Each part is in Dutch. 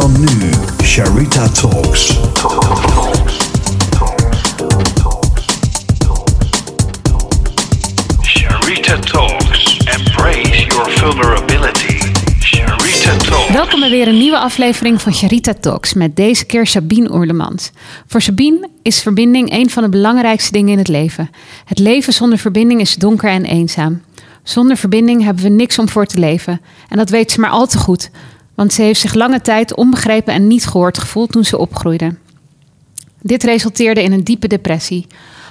dan nu, Sharita Talks. Sharita Talks. Embrace your vulnerability. Sharita Talks. Welkom bij weer een nieuwe aflevering van Charita Talks met deze keer Sabine Oerlemans. Voor Sabine is verbinding een van de belangrijkste dingen in het leven. Het leven zonder verbinding is donker en eenzaam. Zonder verbinding hebben we niks om voor te leven. En dat weet ze maar al te goed, want ze heeft zich lange tijd onbegrepen en niet gehoord gevoeld toen ze opgroeide. Dit resulteerde in een diepe depressie.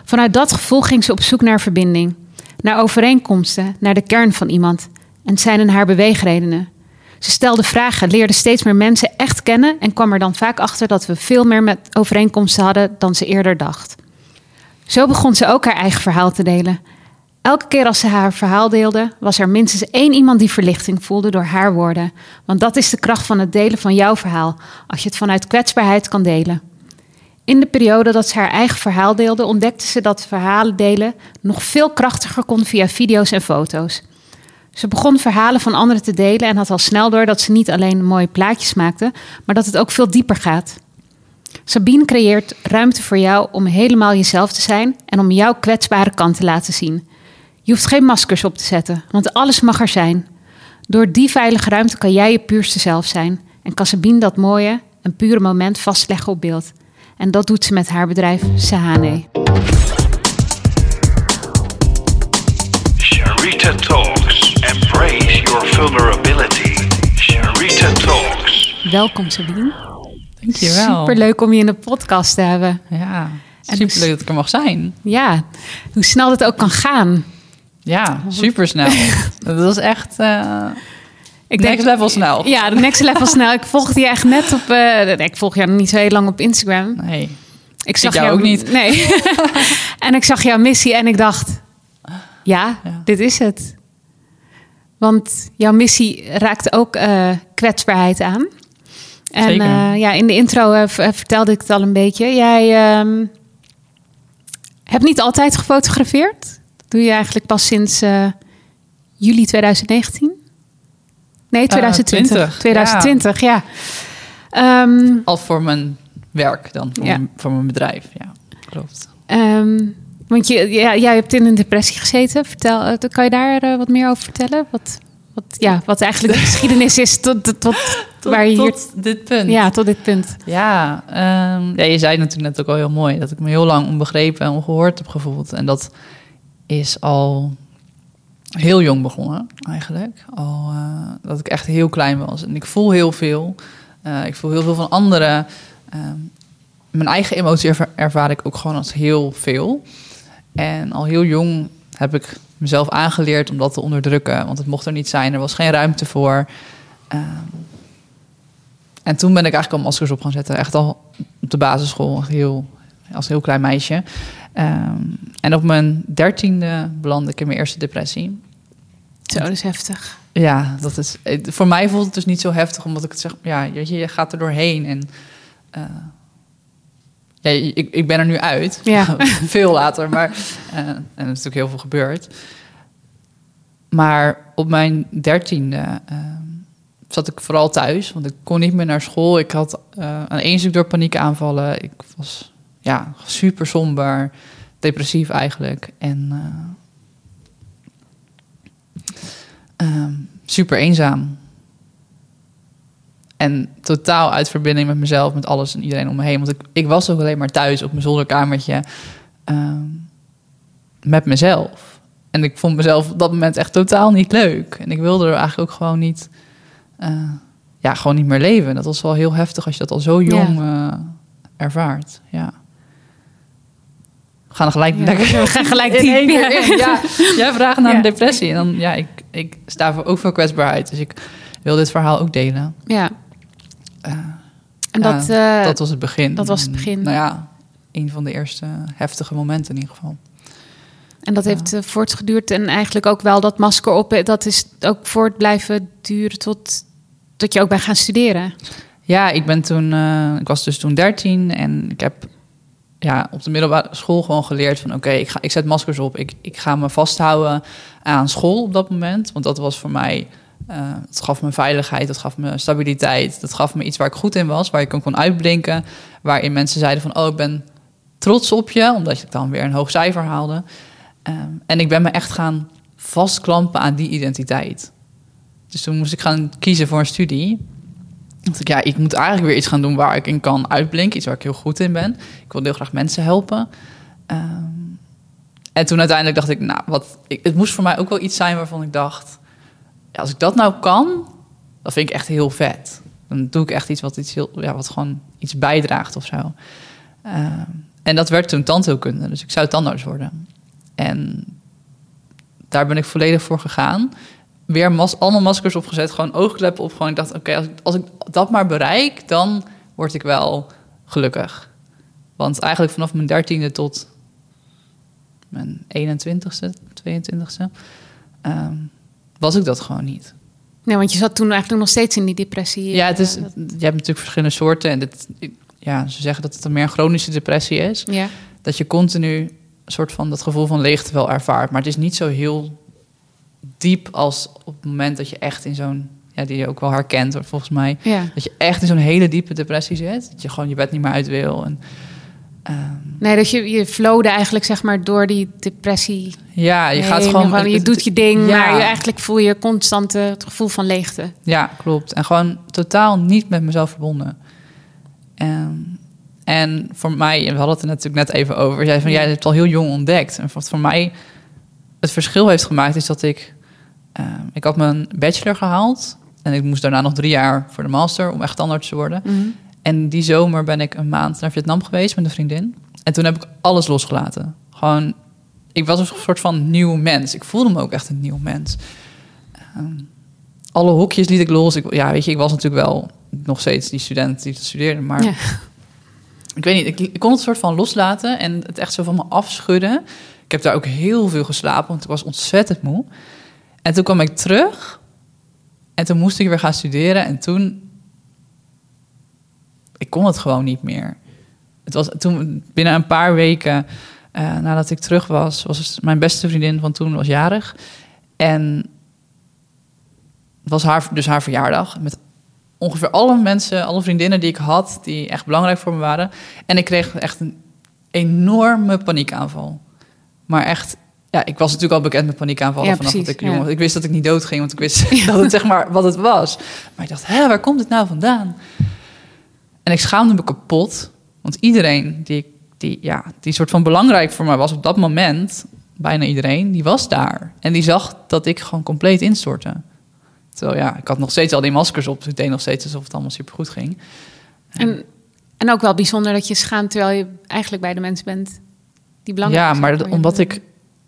Vanuit dat gevoel ging ze op zoek naar verbinding, naar overeenkomsten, naar de kern van iemand. En zijn in haar beweegredenen. Ze stelde vragen, leerde steeds meer mensen echt kennen en kwam er dan vaak achter dat we veel meer met overeenkomsten hadden dan ze eerder dacht. Zo begon ze ook haar eigen verhaal te delen. Elke keer als ze haar verhaal deelde, was er minstens één iemand die verlichting voelde door haar woorden. Want dat is de kracht van het delen van jouw verhaal, als je het vanuit kwetsbaarheid kan delen. In de periode dat ze haar eigen verhaal deelde, ontdekte ze dat verhalen delen nog veel krachtiger kon via video's en foto's. Ze begon verhalen van anderen te delen en had al snel door dat ze niet alleen mooie plaatjes maakte, maar dat het ook veel dieper gaat. Sabine creëert ruimte voor jou om helemaal jezelf te zijn en om jouw kwetsbare kant te laten zien. Je hoeft geen maskers op te zetten, want alles mag er zijn. Door die veilige ruimte kan jij je puurste zelf zijn en kan Sabine dat mooie en pure moment vastleggen op beeld. En dat doet ze met haar bedrijf Sahane. Sharita Talks. Embrace your vulnerability. Sharita Talks. Welkom Sabine. Dankjewel. Super leuk om je in de podcast te hebben. Ja, En super dus- leuk dat ik er mag zijn. Ja, hoe snel het ook kan gaan. Ja, super snel. dat was echt eh Ik next level snel. Ja, de next level snel. Ik volgde je echt net op. eh, ik volg jou niet zo heel lang op Instagram. Nee. Ik zag jou ook niet. Nee. en ik zag jouw missie en ik dacht: ja, Ja. dit is het. Want jouw missie raakt ook eh, kwetsbaarheid aan. En ja, in de intro vertelde ik het al een beetje. Jij ehm, hebt niet altijd gefotografeerd. Doe je eigenlijk pas sinds eh, juli 2019? Nee, 2020. 20, 2020, ja. Ehm, Al voor mijn werk dan, voor, Ja. mijn, voor mijn bedrijf. Ja, klopt. Ehm, want je, ja, jij hebt in een depressie gezeten. Vertel, eh, kan je daar eh, wat meer over vertellen? Wat, wat, ja, wat eigenlijk de geschiedenis is tot, tot, tot, waar je hier... dit punt. Ja, tot dit punt. Ja, ehm, ja, je zei natuurlijk net ook al heel mooi... dat ik me heel lang onbegrepen en ongehoord heb gevoeld. En dat is al heel jong begonnen, eigenlijk. Al eh, dat ik echt heel klein was. En ik voel heel veel. Eh, ik voel heel veel van anderen. Ehm, mijn eigen emotie erva- ervaar ik ook gewoon als heel veel. En al heel jong heb ik mezelf aangeleerd om dat te onderdrukken. Want het mocht er niet zijn, er was geen ruimte voor. Ehm, en toen ben ik eigenlijk al maskers op gaan zetten. Echt al op de basisschool, heel, als heel klein meisje. Ehm, en op mijn dertiende belandde ik in mijn eerste depressie. Zo, dat is heftig. Ja, dat is, eh, voor mij voelt het dus niet zo heftig, omdat ik het zeg, ja, je, je gaat er doorheen. En eh, ja, ik, ik ben er nu uit, Ja. veel later, maar eh, en er is natuurlijk heel veel gebeurd. Maar op mijn dertiende eh, zat ik vooral thuis, want ik kon niet meer naar school. Ik had aan één stuk door paniekaanvallen. Ik was ja, super somber, depressief eigenlijk. En eh, ehm, super eenzaam. En totaal uit verbinding met mezelf, met alles en iedereen om me heen. Want ik, ik was ook alleen maar thuis op mijn zolderkamertje ehm, met mezelf. En ik vond mezelf op dat moment echt totaal niet leuk. En ik wilde er eigenlijk ook gewoon niet, eh, ja, gewoon niet meer leven. Dat was wel heel heftig als je dat al zo jong eh, ervaart. Ja. We gaan gelijk Ja, lekker we gaan gelijk in één ja. keer in. Ja, jij vraagt naar een depressie. En dan, ja, ik, ik sta voor ook voor kwetsbaarheid. Dus ik wil dit verhaal ook delen. Ja. Eh, En dat, eh, dat was het begin. dat was het En, begin. Nou ja, een van de eerste heftige momenten in ieder geval. en dat heeft eh, voortgeduurd. En eigenlijk ook wel dat masker op. Dat is ook voort blijven duren tot, tot je ook bent gaan studeren. Ja, ik ben toen, ik was dus toen 13 en ik heb ja, op de middelbare school gewoon geleerd van oké, ik ik, ik zet maskers op. Ik, ik ga me vasthouden aan school op dat moment. Want dat was voor mij Eh, het gaf me veiligheid, het gaf me stabiliteit. Dat gaf me iets waar ik goed in was, waar ik kon uitblinken. Waarin mensen zeiden van, oh, ik ben trots op je. Omdat ik dan weer een hoog cijfer haalde. Ehm, en ik ben me echt gaan vastklampen aan die identiteit. Dus toen moest ik gaan kiezen voor een studie. Dacht ik, ja, ik moet eigenlijk weer iets gaan doen waar ik in kan uitblinken. Iets waar ik heel goed in ben. Ik wil heel graag mensen helpen. Ehm, en toen uiteindelijk dacht ik, nou, wat, het moest voor mij ook wel iets zijn waarvan ik dacht... Als ik dat nou kan, dat vind ik echt heel vet. Dan doe ik echt iets wat, iets heel, ja, wat gewoon iets bijdraagt of zo. Ehm, en dat werd toen tandheelkunde, dus ik zou tandarts worden. En daar ben ik volledig voor gegaan. Weer mas allemaal maskers opgezet, gewoon oogkleppen op. Gewoon, ik dacht, oké, als, ik, als ik dat maar bereik, dan word ik wel gelukkig. Want eigenlijk vanaf mijn dertiende tot mijn 21ste, 22ste, ehm, was ik dat gewoon niet. Nee, want je zat toen eigenlijk nog steeds in die depressie. Ja, het is, eh, je hebt natuurlijk verschillende soorten. En dit, ja, ze zeggen dat het een meer chronische depressie is. ja. Dat je continu een soort van dat gevoel van leegte wel ervaart. Maar het is niet zo heel diep als op het moment dat je echt in zo'n... Ja, die je ook wel herkent, volgens mij. ja. Dat je echt in zo'n hele diepe depressie zit. Dat je gewoon je bed niet meer uit wil. En, ehm, Nee, dat je, je flowde eigenlijk zeg maar door die depressie. ja, je gaat gewoon... je doet je ding, Ja. maar je eigenlijk voel je constant het gevoel van leegte. Ja, klopt. En gewoon totaal niet met mezelf verbonden. En, en voor mij, en we hadden het er natuurlijk net even over. Jij van jij hebt het al heel jong ontdekt. En wat voor mij het verschil heeft gemaakt, is dat ik. Eh, ik had mijn bachelor gehaald. En ik moest daarna nog drie jaar voor de master om echt tandarts te worden. En die zomer ben ik een maand naar Vietnam geweest met een vriendin. En toen heb ik alles losgelaten. Gewoon, ik was een soort van nieuw mens. Ik voelde me ook echt een nieuw mens. Ehm, alle hokjes liet ik los. Ik, ja, weet je, ik was natuurlijk wel nog steeds die student die studeerde. Maar Ja. ik weet niet, ik, ik kon het soort van loslaten en het echt zo van me afschudden. Ik heb daar ook heel veel geslapen, want ik was ontzettend moe. En toen kwam ik terug en toen moest ik weer gaan studeren. En toen, ik kon het gewoon niet meer. Het was toen binnen een paar weken eh, nadat ik terug was, was mijn beste vriendin van toen was jarig. En het was haar, dus haar verjaardag. Met ongeveer alle mensen, alle vriendinnen die ik had, die echt belangrijk voor me waren. En ik kreeg echt een enorme paniekaanval. Maar echt, ja, ik was natuurlijk al bekend met paniekaanvallen Ja, vanaf dat precies, ik jong ja. was. Ik wist dat ik niet dood ging, want ik wist dat het zeg maar wat het was. Maar ik dacht, hè, waar komt het nou vandaan? En ik schaamde me kapot, want iedereen die, die, ja, die soort van belangrijk voor mij was op dat moment, bijna iedereen, die was daar. En die zag dat ik gewoon compleet instortte. Terwijl ja, ik had nog steeds al die maskers op. dus Ik deed nog steeds alsof het allemaal supergoed ging. En, en ook wel bijzonder dat je schaamt terwijl je eigenlijk bij de mensen bent die belangrijk Ja, maar dat, omdat ik...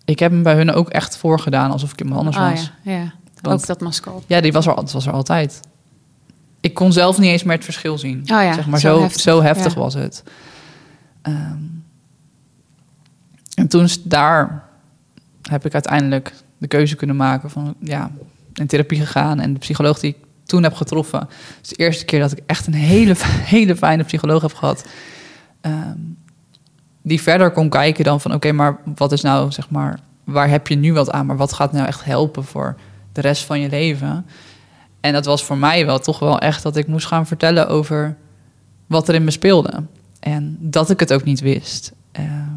Ik heb hem bij hun ook echt voorgedaan alsof ik iemand anders Oh, was. ja, ja. Want- ook dat masker op. Ja, die was er, dat was er altijd. Ik kon zelf niet eens meer het verschil zien. Oh ja, zeg maar, zo zo, heftig, zo heftig ja. was het. Ehm, en toen is daar heb ik uiteindelijk de keuze kunnen maken van ja, in therapie gegaan. En de psycholoog die ik toen heb getroffen, het is de eerste keer dat ik echt een hele, hele fijne psycholoog heb gehad. Ehm, die verder kon kijken dan van oké, maar wat is nou zeg maar, waar heb je nu wat aan, maar wat gaat nou echt helpen voor de rest van je leven? En dat was voor mij wel toch wel echt dat ik moest gaan vertellen over wat er in me speelde. En dat ik het ook niet wist. Ehm,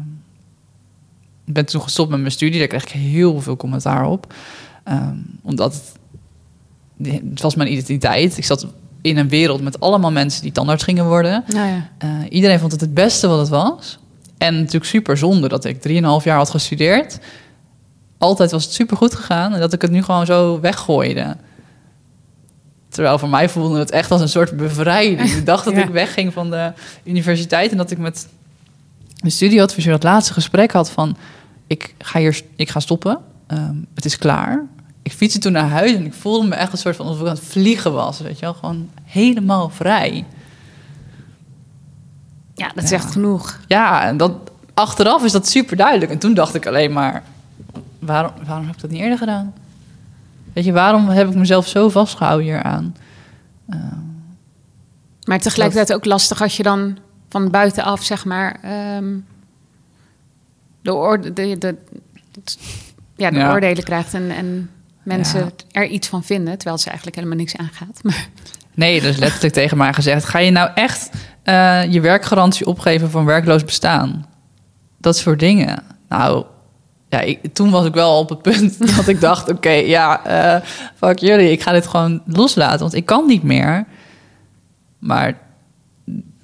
ik ben toen gestopt met mijn studie, daar kreeg ik heel veel commentaar op. Ehm, omdat het, het was mijn identiteit. Ik zat in een wereld met allemaal mensen die tandarts gingen worden. Nou ja. Eh, iedereen vond het het beste wat het was. En natuurlijk super zonde dat ik 3,5 jaar had gestudeerd. Altijd was het super goed gegaan en dat ik het nu gewoon zo weggooide. Terwijl voor mij voelde het echt als een soort bevrijding. De dag dat Ja. ik wegging van de universiteit en dat ik met de studieadviseur het laatste gesprek had van... ik ga, hier, ik ga stoppen, Ehm, het is klaar. Ik fietste toen naar huis en ik voelde me echt een soort van alsof ik aan het vliegen was. Weet je wel, gewoon helemaal vrij. Ja, dat is Ja. echt genoeg. Ja, en dat, achteraf is dat super duidelijk. En toen dacht ik alleen maar, waarom, waarom heb ik dat niet eerder gedaan? Weet je, waarom heb ik mezelf zo vastgehouden hieraan? Maar tegelijkertijd ook lastig als je dan van buitenaf, zeg maar, ehm, de, oorde, de, de, ja, de Ja. oordelen krijgt. En, en mensen Ja. er iets van vinden, terwijl ze eigenlijk helemaal niks aangaat. Maar Nee, dus letterlijk tegen mij gezegd: ga je nou echt eh, je werkgarantie opgeven van werkloos bestaan? Dat soort dingen. Nou, ja, ik, toen was ik wel op het punt dat ik dacht: oké, ja, eh fuck jullie, ik ga dit gewoon loslaten, want ik kan niet meer. Maar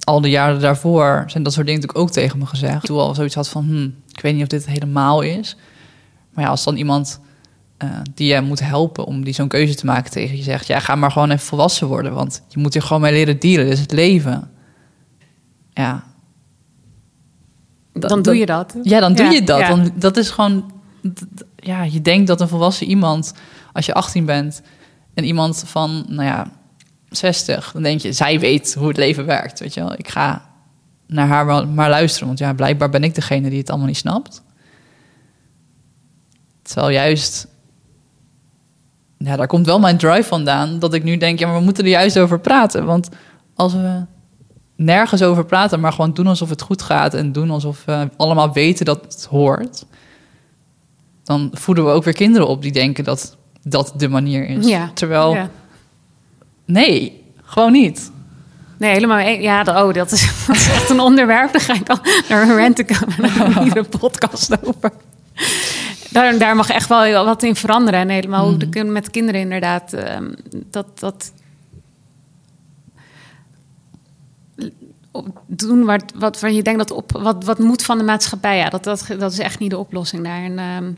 al de jaren daarvoor zijn dat soort dingen natuurlijk ook tegen me gezegd. Toen al zoiets had van: hm, ik weet niet of dit helemaal is. Maar ja, als dan iemand eh, die je moet helpen om die zo'n keuze te maken tegen je zegt: ja, ga maar gewoon even volwassen worden, want je moet hier gewoon mee leren dealen. Dit is het leven. Ja, dan doe je dat. ja, dan doe Ja, je dat. ja. Dan, dat is gewoon. Ja, je denkt dat een volwassen iemand, als je 18 bent en iemand van, nou ja, 60, dan denk je, zij weet hoe het leven werkt. Weet je wel, ik ga naar haar wel maar luisteren, want ja, blijkbaar ben ik degene die het allemaal niet snapt. Terwijl juist, ja, daar komt wel mijn drive vandaan, dat ik nu denk, ja, maar we moeten er juist over praten. Want als we nergens over praten, maar gewoon doen alsof het goed gaat en doen alsof we allemaal weten dat het hoort, dan voeden we ook weer kinderen op die denken dat dat de manier is. Ja. Terwijl, Ja. nee, gewoon niet. Nee, helemaal. e- Ja, oh, dat is, dat is echt een onderwerp. Daar ga ik al naar een rant komen. Hier een podcast over. Daar, daar mag echt wel wat in veranderen. En helemaal kin- met kinderen inderdaad. ehm, dat, dat doen wat, wat, waar je denkt dat op, wat, wat moet van de maatschappij. Ja, dat, dat, dat is echt niet de oplossing daar. En ehm,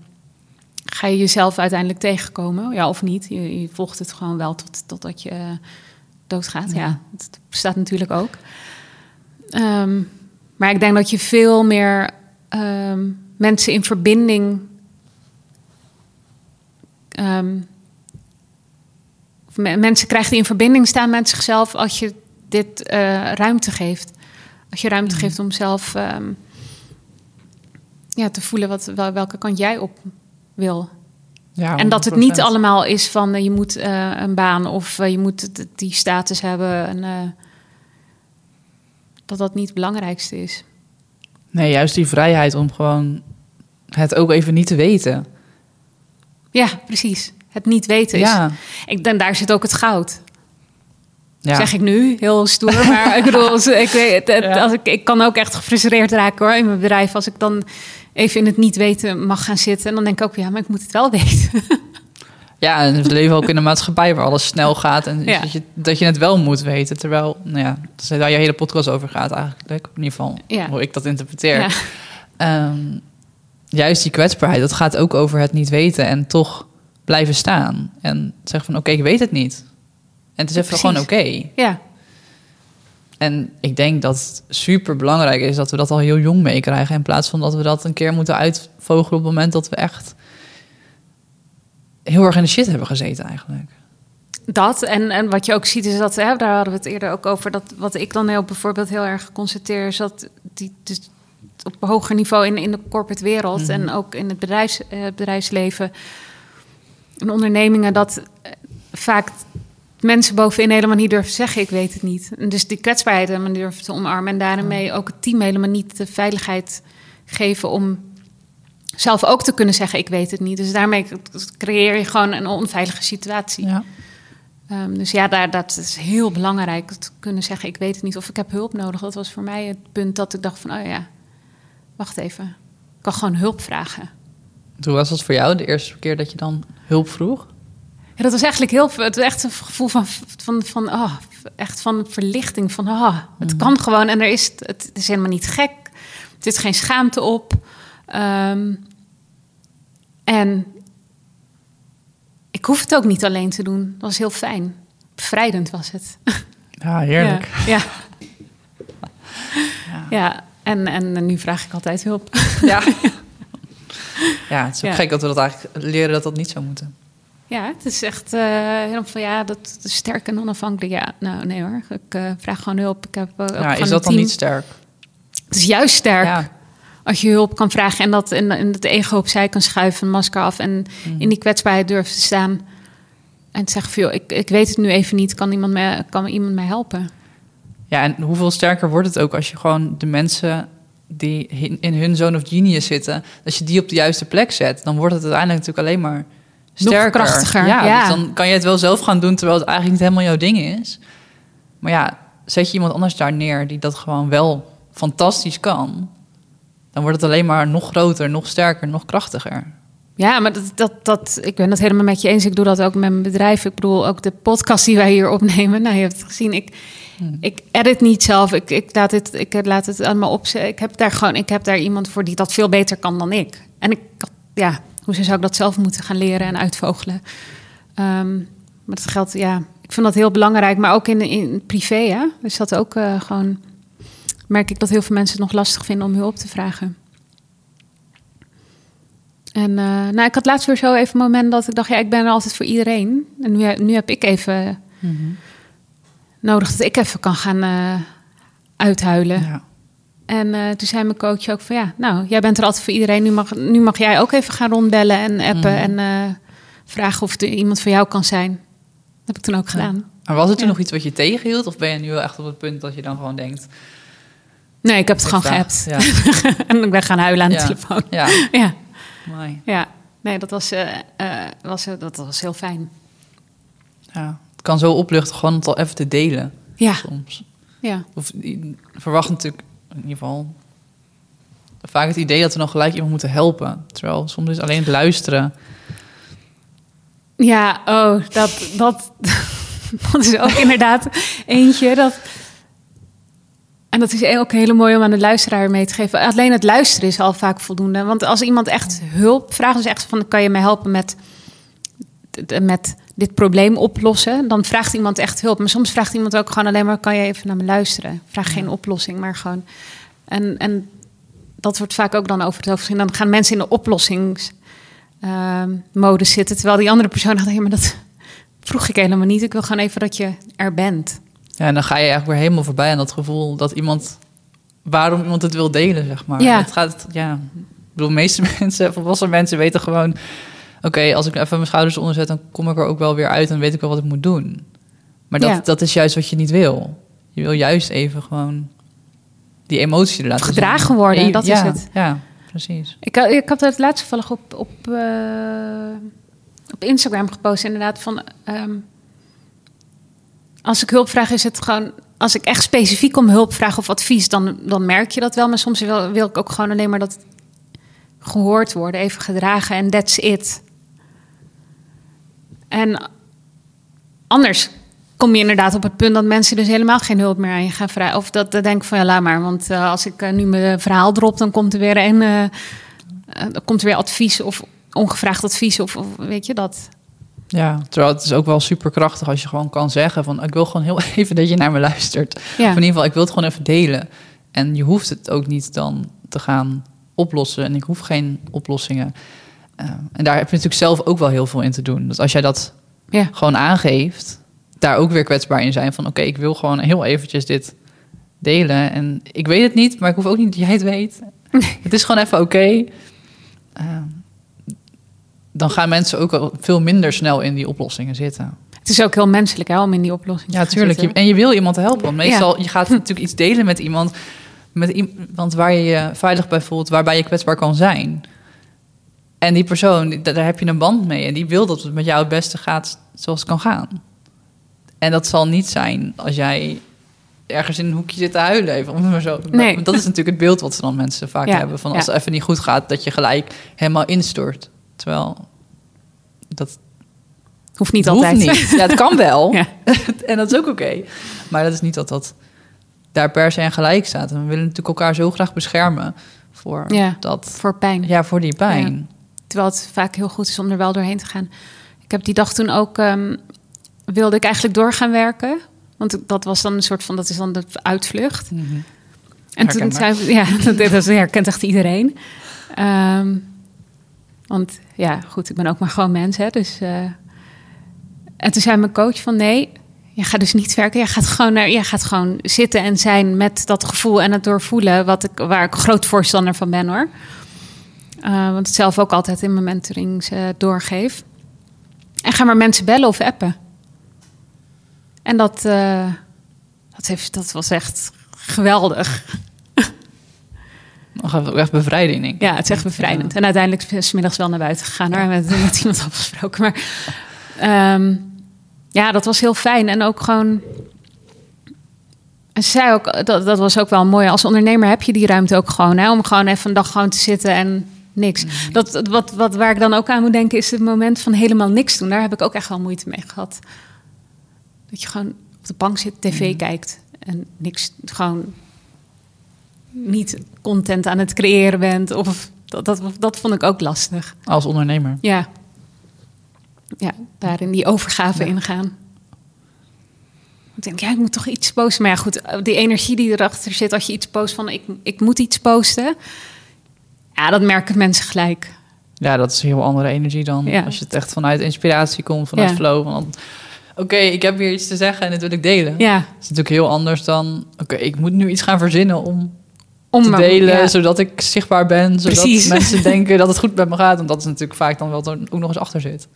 ga je jezelf uiteindelijk tegenkomen? Ja, of niet? Je, je volgt het gewoon wel tot, totdat je eh, doodgaat. Ja, Ja. dat bestaat natuurlijk ook. Ehm, maar ik denk dat je veel meer mensen in verbinding. Me- mensen krijgen die in verbinding staan met zichzelf als je dit eh, ruimte geeft. Als je ruimte geeft om zelf ehm, ja, te voelen wat, wel- welke kant jij op wil. Ja, En dat het niet 100%. allemaal is van eh, je moet eh, een baan of je moet die status hebben. En, dat dat niet het belangrijkste is. Nee, juist die vrijheid om gewoon het ook even niet te weten. Ja, precies. Het niet weten is. Ja, Ik, en daar zit ook het goud. ja. Zeg ik nu, heel stoer. Maar ik bedoel, als- ik, weet, als ik, ik kan ook echt gefrustreerd raken hoor, in mijn bedrijf. Als ik dan even in het niet weten mag gaan zitten. En dan denk ik ook, ja, maar ik moet het wel weten. ja, en we leven ook in een maatschappij waar alles snel gaat en Ja. dat, je, dat je het wel moet weten. Terwijl, nou ja, dat is waar je hele podcast over gaat eigenlijk. In ieder geval, Ja. hoe ik dat interpreteer. Ja. Ehm, juist die kwetsbaarheid, dat gaat ook over het niet weten en toch blijven staan. En zeggen van, oké, ik weet het niet. En het is even Precies. gewoon oké. ja, En ik denk dat het super belangrijk is dat we dat al heel jong meekrijgen. In plaats van dat we dat een keer moeten uitvogelen op het moment dat we echt heel erg in de shit hebben gezeten eigenlijk. Dat en, en wat je ook ziet is dat, hè, daar hadden we het eerder ook over, dat wat ik dan heel bijvoorbeeld heel erg constateer, is dat die dus op hoger niveau in, in de corporate wereld en ook in het bedrijfs, eh, bedrijfsleven en ondernemingen, dat eh, vaak mensen bovenin helemaal niet durven zeggen, ik weet het niet. En dus die kwetsbaarheid helemaal niet durven te omarmen en daarmee ook het team helemaal niet de veiligheid geven om zelf ook te kunnen zeggen, ik weet het niet. Dus daarmee creëer je gewoon een onveilige situatie. Ja. Ehm, dus ja, daar, dat is heel belangrijk. Te kunnen zeggen, ik weet het niet of ik heb hulp nodig. Dat was voor mij het punt dat ik dacht van, oh ja, wacht even. Ik kan gewoon hulp vragen. Hoe was dat voor jou de eerste keer dat je dan hulp vroeg? Ja, dat was eigenlijk heel, het was echt een gevoel van, van, van oh, echt van verlichting. Van, oh, het kan gewoon en er is, het is helemaal niet gek. Er zit geen schaamte op. Ehm, en ik hoef het ook niet alleen te doen. Dat was heel fijn. Bevrijdend was het. Ja, heerlijk. Ja. Ja. ja. En, en nu vraag ik altijd hulp. Ja. ja, het is ook Ja. gek dat we dat eigenlijk leren dat dat niet zou moeten. Ja, het is echt eh, helemaal van ja, dat, is sterk en onafhankelijk. Ja, nou nee hoor, ik eh, vraag gewoon hulp. Ik heb, eh, Ja, is dat dan niet sterk? Het is juist sterk Ja. als je hulp kan vragen en dat en, en het ego opzij kan schuiven, een masker af en Mhm. in die kwetsbaarheid durft te staan. En te zeggen van joh, ik, ik weet het nu even niet, kan iemand mij, kan iemand mij helpen? Ja, en hoeveel sterker wordt het ook als je gewoon de mensen die in- hun zone of genius zitten, als je die op de juiste plek zet, dan wordt het uiteindelijk natuurlijk alleen maar sterker. krachtiger, Ja, ja. Dus dan kan je het wel zelf gaan doen terwijl het eigenlijk niet helemaal jouw ding is. Maar ja, zet je iemand anders daar neer die dat gewoon wel fantastisch kan, dan wordt het alleen maar nog groter, nog sterker, nog krachtiger. Ja, maar dat, dat, dat, ik ben het helemaal met je eens. Ik doe dat ook met mijn bedrijf. Ik bedoel, ook de podcast die wij hier opnemen. Nou, je hebt het gezien. Ik, ik edit niet zelf. Ik, ik, laat het, ik laat het allemaal op. Ik heb daar gewoon, ik heb daar iemand voor die dat veel beter kan dan ik. En ik, ja, hoezo zou ik dat zelf moeten gaan leren en uitvogelen? Ehm, maar dat geldt, ja, ik vind dat heel belangrijk. Maar ook in, in privé, hè. Dus dat ook eh, gewoon, merk ik dat heel veel mensen het nog lastig vinden om hulp te vragen. En eh, nou, ik had laatst weer zo even een moment dat ik dacht, ja, ik ben er altijd voor iedereen. En nu, nu heb ik even nodig dat ik even kan gaan eh, uithuilen. Ja. En eh, toen zei mijn coach ook van, ja, nou, jij bent er altijd voor iedereen. Nu mag, nu mag jij ook even gaan rondbellen en appen en eh, vragen of er iemand voor jou kan zijn. Dat heb ik toen ook gedaan. Maar was het toen Ja. nog iets wat je tegenhield? Of ben je nu wel echt op het punt dat je dan gewoon denkt... Nee, ik heb het gewoon geappt. Ja, en ik ben gaan huilen aan de telefoon. ja, Ja, mooi. ja. Nee, dat was, was, dat was heel fijn. Ja. Kan zo opluchten gewoon het al even te delen Ja, soms. ja. Of verwacht natuurlijk in ieder geval vaak het idee dat we nog gelijk iemand moeten helpen. Terwijl soms is alleen het luisteren. Ja, oh, dat, dat, dat is ook inderdaad eentje. Dat, en dat is ook heel mooi om aan de luisteraar mee te geven. Alleen het luisteren is al vaak voldoende. Want als iemand echt hulp vraagt, dus echt van... kan je mij helpen met, met dit probleem oplossen? Dan vraagt iemand echt hulp. Maar soms vraagt iemand ook gewoon alleen maar... kan je even naar me luisteren? Vraag geen oplossing, maar gewoon... En, en dat wordt vaak ook dan over het hoofd gezien. Dan gaan mensen in de oplossingsmodus zitten. Terwijl die andere persoon dacht, ja, maar dat vroeg ik helemaal niet. Ik wil gewoon even dat je er bent. Ja, en dan ga je eigenlijk weer helemaal voorbij aan dat gevoel dat iemand... waarom iemand het wil delen, zeg maar. Ja. Het gaat, ja... Ik bedoel, de meeste mensen, volwassen mensen weten gewoon... oké, als ik even mijn schouders onderzet... dan kom ik er ook wel weer uit en weet ik wel wat ik moet doen. Maar dat, Ja. dat is juist wat je niet wil. Je wil juist even gewoon die emotie laten zien. Gedragen worden, dat is ja, het. Ja, precies. Ik, had- ik had het laatst toevallig op, op, eh, op Instagram gepost, inderdaad. Van, ehm, als ik hulp vraag, is het gewoon. Als ik echt specifiek om hulp vraag of advies, dan, dan merk je dat wel. Maar soms wil, wil ik ook gewoon alleen maar dat gehoord worden, even gedragen en that's it. En anders kom je inderdaad op het punt dat mensen dus helemaal geen hulp meer aan je gaan vragen. Of dat, dat denk ik van ja, laat maar. Want eh, als ik eh, nu mijn verhaal drop, dan komt er weer een. eh, dan komt er weer advies of ongevraagd advies. Of, of weet je dat. Ja, terwijl het is ook wel super krachtig als je gewoon kan zeggen van... ik wil gewoon heel even dat je naar me luistert. Of in Ja, ieder geval, ik wil het gewoon even delen. En je hoeft het ook niet dan te gaan oplossen. En ik hoef geen oplossingen. Eh, en daar heb je natuurlijk zelf ook wel heel veel in te doen. Dus als jij dat ja. gewoon aangeeft... daar ook weer kwetsbaar in zijn van... oké, ik wil gewoon heel eventjes dit delen. En ik weet het niet, maar ik hoef ook niet dat jij het weet. het is gewoon even oké. Eh, dan gaan mensen ook wel veel minder snel in die oplossingen zitten. Het is ook heel menselijk hè, om in die oplossing te Ja, tuurlijk. Je, en je wil iemand helpen. Want meestal, Ja. je gaat natuurlijk iets delen met iemand, met iemand waar je je veilig bij voelt, waarbij je kwetsbaar kan zijn. En die persoon, daar heb je een band mee. En die wil dat het met jou het beste gaat zoals het kan gaan. En dat zal niet zijn als jij ergens in een hoekje zit te huilen. Even, om maar zo. Nee. Want Dat is natuurlijk het beeld wat ze dan mensen vaak Ja, hebben. Van als ja. het even niet goed gaat, dat je gelijk helemaal instort. Terwijl dat Hoeft niet hoeft altijd. niet. Ja, het kan wel. Ja. en dat is ook oké. Maar dat is niet dat dat daar per se aan gelijk staat. En we willen natuurlijk elkaar zo graag beschermen voor dat. Voor pijn. Ja, voor die pijn. Terwijl het vaak heel goed is om er wel doorheen te gaan. Ik heb die dag toen ook... ehm, wilde ik eigenlijk door gaan werken. Want dat was dan een soort van... Dat is dan de uitvlucht. Mhm. En toen zei ja, dat, dat herkent echt iedereen. Ehm, want ja, goed, ik ben ook maar gewoon mens, hè. Dus, eh, en toen zei mijn coach van nee, je gaat dus niet werken. Je gaat gewoon, naar, je gaat gewoon zitten en zijn met dat gevoel en het doorvoelen... Wat ik, waar ik groot voorstander van ben, hoor. Eh, want het zelf ook altijd in mijn mentorings eh, doorgeef. En ga maar mensen bellen of appen. En dat, eh, dat, heeft, dat was echt geweldig. nog echt bevrijding, denk ik. Ja, het is echt bevrijdend. En uiteindelijk is 's middags wel naar buiten gegaan hoor, met, met iemand afgesproken. Maar ehm, ja, dat was heel fijn. En ook gewoon. En ze zei ook, dat, dat was ook wel mooi. Als ondernemer heb je die ruimte ook gewoon. Hè, om gewoon even een dag gewoon te zitten en niks. Dat, dat- wat, wat, waar ik dan ook aan moet denken, is het moment van helemaal niks doen. Daar heb ik ook echt wel moeite mee gehad. Dat je gewoon op de bank zit, tv kijkt en niks. Gewoon niet content aan het creëren bent. Of dat, dat, dat vond ik ook lastig. Als ondernemer. Ja. Ja, daarin die overgave ingaan. Ik denk, ja, ik moet toch iets posten. Maar ja, goed, die energie die erachter zit als je iets post van ik, ik moet iets posten. Ja, dat merken mensen gelijk. Ja, dat is een heel andere energie dan Ja. als je het echt vanuit inspiratie komt, vanuit Ja. flow. Van, oké, ik heb hier iets te zeggen en dit wil ik delen. Ja, is natuurlijk heel anders dan, oké, ik moet nu iets gaan verzinnen om om te delen, ja. zodat ik zichtbaar ben, zodat Precies. mensen denken dat het goed met me gaat. Want dat is natuurlijk vaak dan wel wat er ook nog eens achter zit.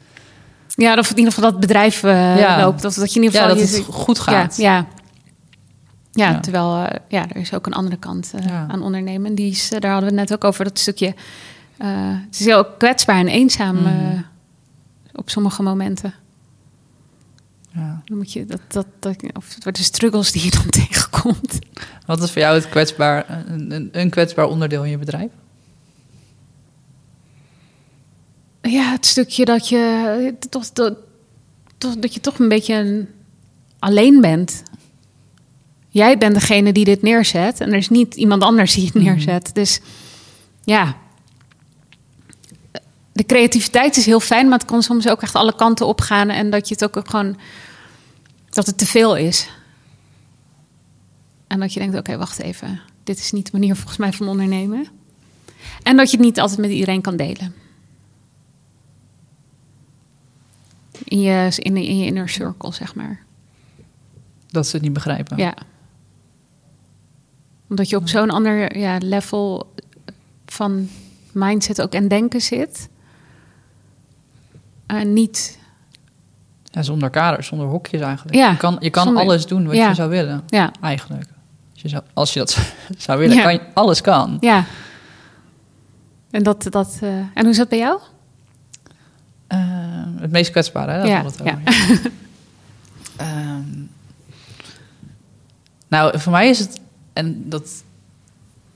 Ja, of in ieder geval dat bedrijf Ja. loopt. Of dat je in ieder Ja, geval... dat je- het goed gaat. Ja, ja. Terwijl eh, ja, er is ook een andere kant eh, Ja. aan ondernemen. En Die is, eh, daar hadden we het net ook over, dat stukje... het is heel kwetsbaar en eenzaam Mhm. op sommige momenten. Ja. Dan moet je dat, dat, dat, of de struggles die je dan tegenkomt. Wat is voor jou het kwetsbaar, een, een, kwetsbaar onderdeel in je bedrijf? Ja, het stukje dat je toch, toch- dat je toch een beetje een- alleen bent. Jij bent degene die dit neerzet en er is niet iemand anders die het neerzet. Dus ja, de creativiteit is heel fijn, maar het kan soms ook echt alle kanten opgaan en dat je het ook gewoon dat het te veel is. En dat je denkt, oké, wacht even, dit is niet de manier volgens mij van ondernemen. En dat je het niet altijd met iedereen kan delen. In je, in, in je inner circle, zeg maar. Dat ze het niet begrijpen. Ja. Omdat je op zo'n ander ja, level van mindset ook en denken zit. En niet, Ja, zonder kaders, zonder hokjes eigenlijk. Ja, je kan, je kan zonder- alles doen wat ja. je zou willen, ja, eigenlijk. Als je, zou, als je dat zou willen, kan je, alles kan. ja. En dat, dat, eh, en hoe is dat bij jou? Eh, het meest kwetsbare, hè? Daar Ja, het over. Ehm, nou, voor mij is het... En dat...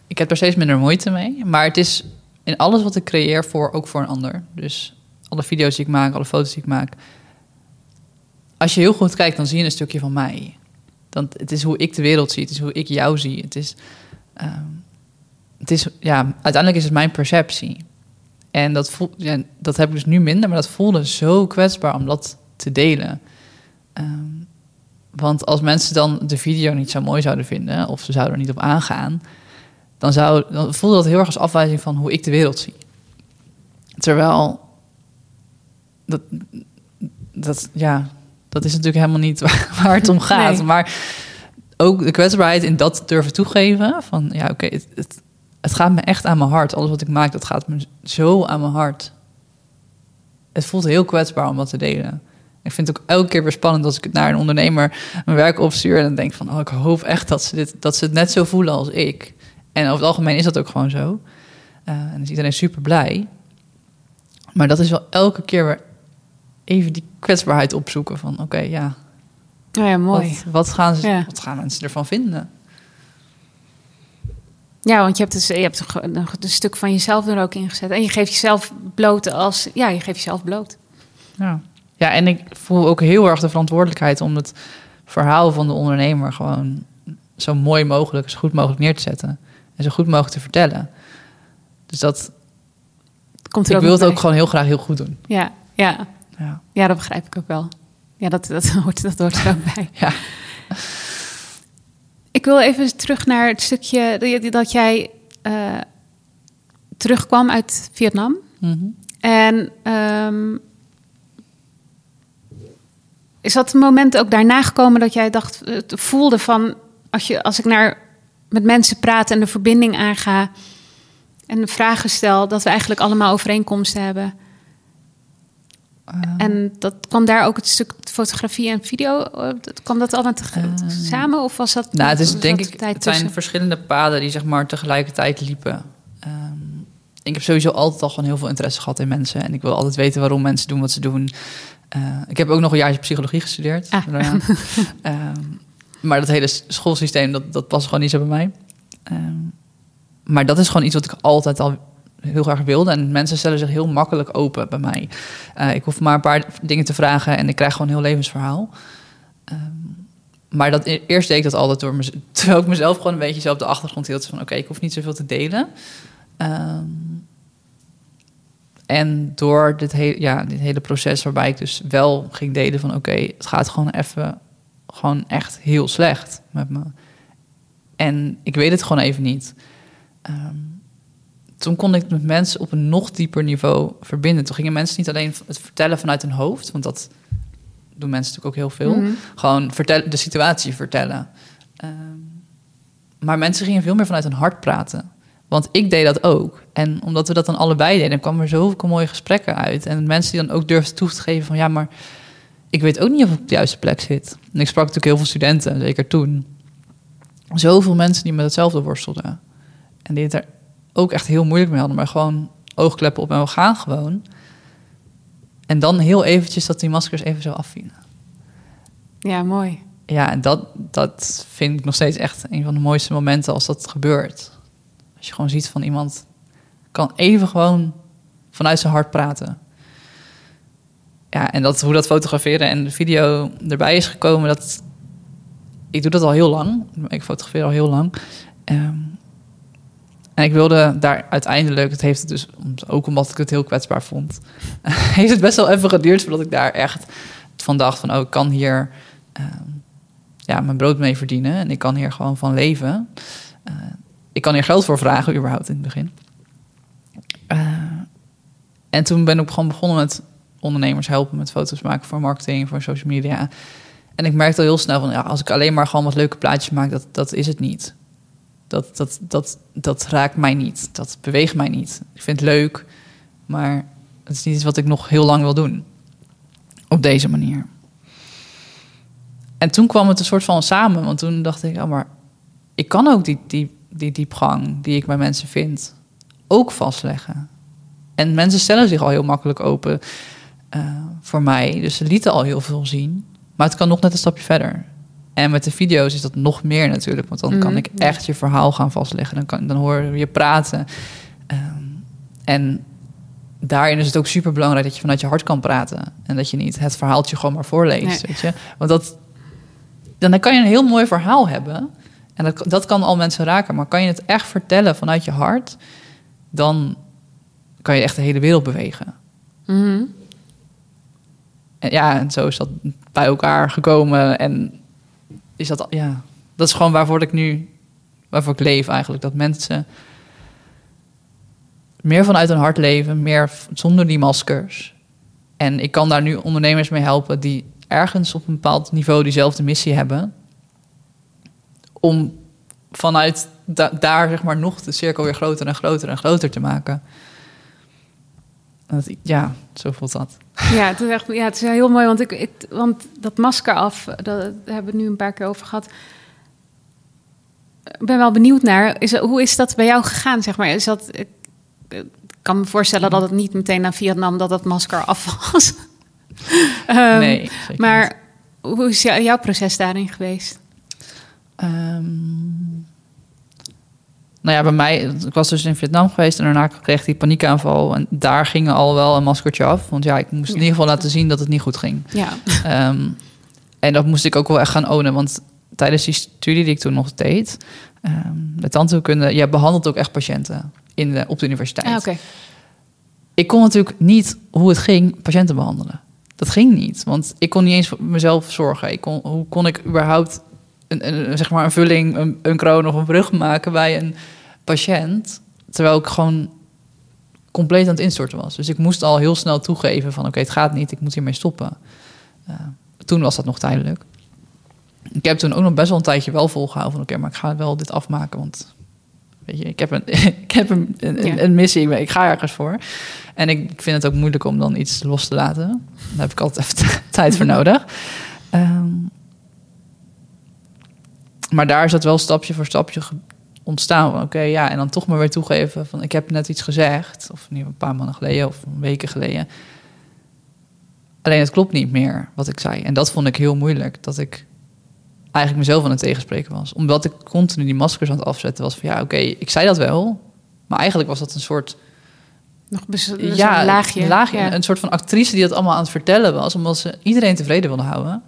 Ik heb er steeds minder moeite mee. Maar het is in alles wat ik creëer voor, ook voor een ander. Dus alle video's die ik maak, alle foto's die ik maak. Als je heel goed kijkt, dan zie je een stukje van mij. Dan, het is hoe ik de wereld zie. Het is hoe ik jou zie. Het is... ehm, het is ja, uiteindelijk is het mijn perceptie. En dat, voel, ja, dat heb ik dus nu minder, maar dat voelde zo kwetsbaar om dat te delen. Ehm, want als mensen dan de video niet zo mooi zouden vinden, of ze zouden er niet op aangaan, dan, zou, dan voelde dat heel erg als afwijzing van hoe ik de wereld zie. Terwijl dat, dat, ja, dat is natuurlijk helemaal niet waar, het om gaat. Nee. Maar ook de kwetsbaarheid in dat durven toegeven. Van ja, oké, het, het, het gaat me echt aan mijn hart. Alles wat ik maak, dat gaat me zo aan mijn hart. Het voelt heel kwetsbaar om dat te delen. Ik vind het ook elke keer weer spannend als ik het naar een ondernemer mijn werk opstuur. En dan denk van, oh, ik hoop echt dat ze, dit, dat ze het net zo voelen als ik. En over het algemeen is dat ook gewoon zo. Eh, en is iedereen super blij. Maar dat is wel elke keer weer even die kwetsbaarheid opzoeken. Van oké, ja, Oh ja, mooi. wat, wat, gaan ze, Ja. wat gaan mensen ervan vinden? Ja, want je hebt, dus, je hebt een stuk van jezelf er ook in gezet. En je geeft jezelf bloot als... Ja, je geeft jezelf bloot. Ja. Ja, en ik voel ook heel erg de verantwoordelijkheid om het verhaal van de ondernemer gewoon zo mooi mogelijk, zo goed mogelijk neer te zetten. En zo goed mogelijk te vertellen. Dus dat, Komt ik wil het ook gewoon heel graag heel goed doen. Ja, ja. Ja. ja, dat begrijp ik ook wel. Ja, dat, dat, hoort, dat hoort er ook bij. Ja. Ik wil even terug naar het stukje dat- dat jij eh, terugkwam uit Vietnam. Mhm. En ehm, is dat een moment ook daarna gekomen dat jij dacht, eh, voelde van als, je, als ik naar, met mensen praat en de verbinding aanga en de vragen stel, dat we eigenlijk allemaal overeenkomsten hebben. En dat kwam daar ook het stuk fotografie en video, eh, dat- kwam dat allemaal teg- samen? Of was dat Nou, het is denk ik, het zijn tussen? verschillende paden die zeg maar tegelijkertijd liepen. Ehm, ik heb sowieso altijd al gewoon heel veel interesse gehad in mensen. En ik wil altijd weten waarom mensen doen wat ze doen. Eh, ik heb ook nog een jaartje psychologie gestudeerd. Ah. Ehm, maar dat hele schoolsysteem, dat, dat past gewoon niet zo bij mij. Ehm, maar dat is gewoon iets wat ik altijd al heel erg wilde. En mensen stellen zich heel makkelijk open bij mij. Eh, ik hoef maar een paar dingen te vragen en ik krijg gewoon een heel levensverhaal. Ehm, maar dat, eerst deed ik dat altijd door mez- terwijl ik mezelf gewoon een beetje zo op de achtergrond hield. Van oké, ik hoef niet zoveel te delen. Ehm, en door dit, he ja, dit hele proces waarbij ik dus wel ging delen van oké, het gaat gewoon even, gewoon echt heel slecht met me. En ik weet het gewoon even niet. Ehm, toen kon ik met mensen op een nog dieper niveau verbinden. Toen gingen mensen niet alleen het vertellen vanuit hun hoofd, want dat doen mensen natuurlijk ook heel veel. Mhm. Gewoon vertellen, de situatie vertellen. Ehm, maar mensen gingen veel meer vanuit hun hart praten. Want ik deed dat ook. En omdat we dat dan allebei deden, kwamen er zoveel mooie gesprekken uit. En mensen die dan ook durfden toe te geven van... ja, maar ik weet ook niet of ik op de juiste plek zit. En ik sprak natuurlijk heel veel studenten, zeker toen. Zoveel mensen die met hetzelfde worstelden. En die het er ook echt heel moeilijk mee hadden. Maar gewoon oogkleppen op en we gaan gewoon. En dan heel eventjes dat die maskers even zo afvielen. Ja, mooi. Ja, en dat, dat vind ik nog steeds echt een van de mooiste momenten als dat gebeurt. Als je gewoon ziet van iemand kan even gewoon vanuit zijn hart praten. Ja, en dat, hoe dat fotograferen en de video erbij is gekomen, dat, ik doe dat al heel lang. Ik fotografeer al heel lang. Ehm, en ik wilde daar uiteindelijk, het heeft het dus, ook omdat ik het heel kwetsbaar vond, heeft het best wel even geduurd voordat ik daar echt van dacht van, oh, ik kan hier ehm, ja, mijn brood mee verdienen en ik kan hier gewoon van leven. Eh, ik kan hier geld voor vragen, überhaupt in het begin. Eh, en toen ben ik gewoon begonnen met ondernemers helpen met foto's maken voor marketing, voor social media. En ik merkte al heel snel van, ja, als ik alleen maar gewoon wat leuke plaatjes maak, dat, dat is het niet. Dat, dat, dat, dat raakt mij niet. Dat beweegt mij niet. Ik vind het leuk, maar het is niet iets wat ik nog heel lang wil doen. Op deze manier. En toen kwam het een soort van samen, want toen dacht ik, oh, maar ik kan ook die, die, die diepgang die ik bij mensen vind, ook vastleggen. En mensen stellen zich al heel makkelijk open eh, voor mij, dus ze lieten al heel veel zien. Maar het kan nog net een stapje verder. En met de video's is dat nog meer natuurlijk, want dan kan Mhm, ik echt je verhaal gaan vastleggen. Dan, kan, dan hoor je praten. Ehm, en daarin is het ook super belangrijk dat je vanuit je hart kan praten. En dat je niet het verhaaltje gewoon maar voorleest. Nee. Weet je? Want dat, dan kan je een heel mooi verhaal hebben. En dat, dat kan al mensen raken. Maar kan je het echt vertellen vanuit je hart, dan kan je echt de hele wereld bewegen. Mhm. En ja, en zo is dat bij elkaar gekomen. En is dat, ja, dat is gewoon waarvoor ik nu, waarvoor ik leef eigenlijk. Dat mensen meer vanuit hun hart leven, meer zonder die maskers. En ik kan daar nu ondernemers mee helpen die ergens op een bepaald niveau diezelfde missie hebben. Om vanuit da- daar zeg maar nog de cirkel weer groter en groter en groter te maken. En dat, ja, zo voelt dat. Ja, het is echt ja, het is heel mooi, want, ik, ik, want dat masker af, dat, daar hebben we het nu een paar keer over gehad. Ik ben wel benieuwd naar, is, hoe is dat bij jou gegaan, zeg maar? Is dat, ik, ik kan me voorstellen dat het niet meteen na Vietnam dat dat masker af was. Ehm, nee. Maar hoe is jou- jouw proces daarin geweest? Ehm, nou ja, bij mij, ik was dus in Vietnam geweest en daarna kreeg die paniekaanval. En daar ging al wel een maskertje af. Want ja, ik moest in ieder geval laten zien dat het niet goed ging. Ja, Ehm, en dat moest ik ook wel echt gaan ownen. Want tijdens die studie die ik toen nog deed, ehm de tandheelkunde, je behandelt ook echt patiënten in de, op de universiteit. ah, oké. Ik kon natuurlijk niet hoe het ging patiënten behandelen. Dat ging niet, want ik kon niet eens voor mezelf zorgen. Ik kon, hoe kon ik überhaupt een, een, zeg maar een vulling, een, een kroon of een brug maken bij een patiënt, terwijl ik gewoon compleet aan het instorten was. Dus ik moest al heel snel toegeven van oké, het gaat niet, ik moet hiermee stoppen. Eh, toen was dat nog tijdelijk. Ik heb toen ook nog best wel een tijdje wel volgehouden van oké, maar ik ga wel dit afmaken, want weet je, ik heb een, ik heb een, een, Ja. een missie, ik ben- ik ga ergens voor. En ik vind het ook moeilijk om dan iets los te laten. Daar heb ik altijd even tijd voor nodig. Ehm, maar daar is dat wel stapje voor stapje ontstaan oké, ja, en dan toch maar weer toegeven van ik heb net iets gezegd, of niet een paar maanden geleden of weken geleden. Alleen het klopt niet meer wat ik zei. En dat vond ik heel moeilijk, dat ik eigenlijk mezelf aan het tegenspreken was. Omdat ik continu die maskers aan het afzetten was van ja, oké, ik zei dat wel, maar eigenlijk was dat een soort Nog ja, een laagje. laagje Ja. een soort van actrice die dat allemaal aan het vertellen was, omdat ze iedereen tevreden wilde houden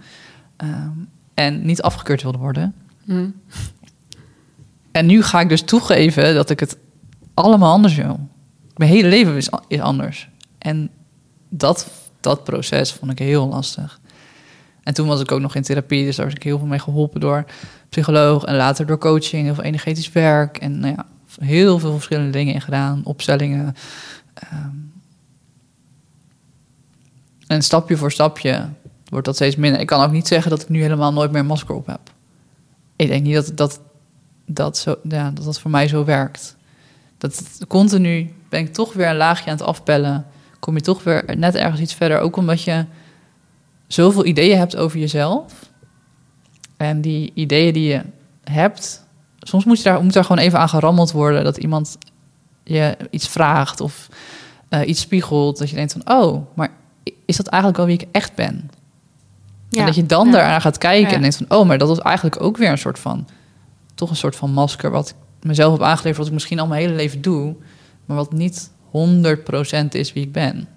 Ehm, en niet afgekeurd wilde worden. Hm. En nu ga ik dus toegeven dat ik het allemaal anders wil. Mijn hele leven is, is anders. En dat, dat proces vond ik heel lastig. En toen was ik ook nog in therapie, dus daar was ik heel veel mee geholpen door psycholoog en later door coaching, heel veel energetisch werk en nou ja, heel veel verschillende dingen in gedaan, opstellingen. Ehm. en stapje voor stapje wordt dat steeds minder. Ik kan ook niet zeggen dat ik nu helemaal nooit meer masker op heb. Ik denk niet dat dat, dat, zo, ja, dat, dat voor mij zo werkt. Dat continu ben ik toch weer een laagje aan het afpellen. Kom je toch weer net ergens iets verder. Ook omdat je zoveel ideeën hebt over jezelf. En die ideeën die je hebt, soms moet, je daar, moet daar gewoon even aan gerammeld worden. Dat iemand je iets vraagt of eh, iets spiegelt. Dat je denkt van, oh, maar is dat eigenlijk wel wie ik echt ben? Ja. En dat je dan Ja. daaraan gaat kijken Ja. en denkt van... oh, maar dat was eigenlijk ook weer een soort van... toch een soort van masker wat ik mezelf heb aangeleverd... wat ik misschien al mijn hele leven doe... maar wat niet 100% is wie ik ben.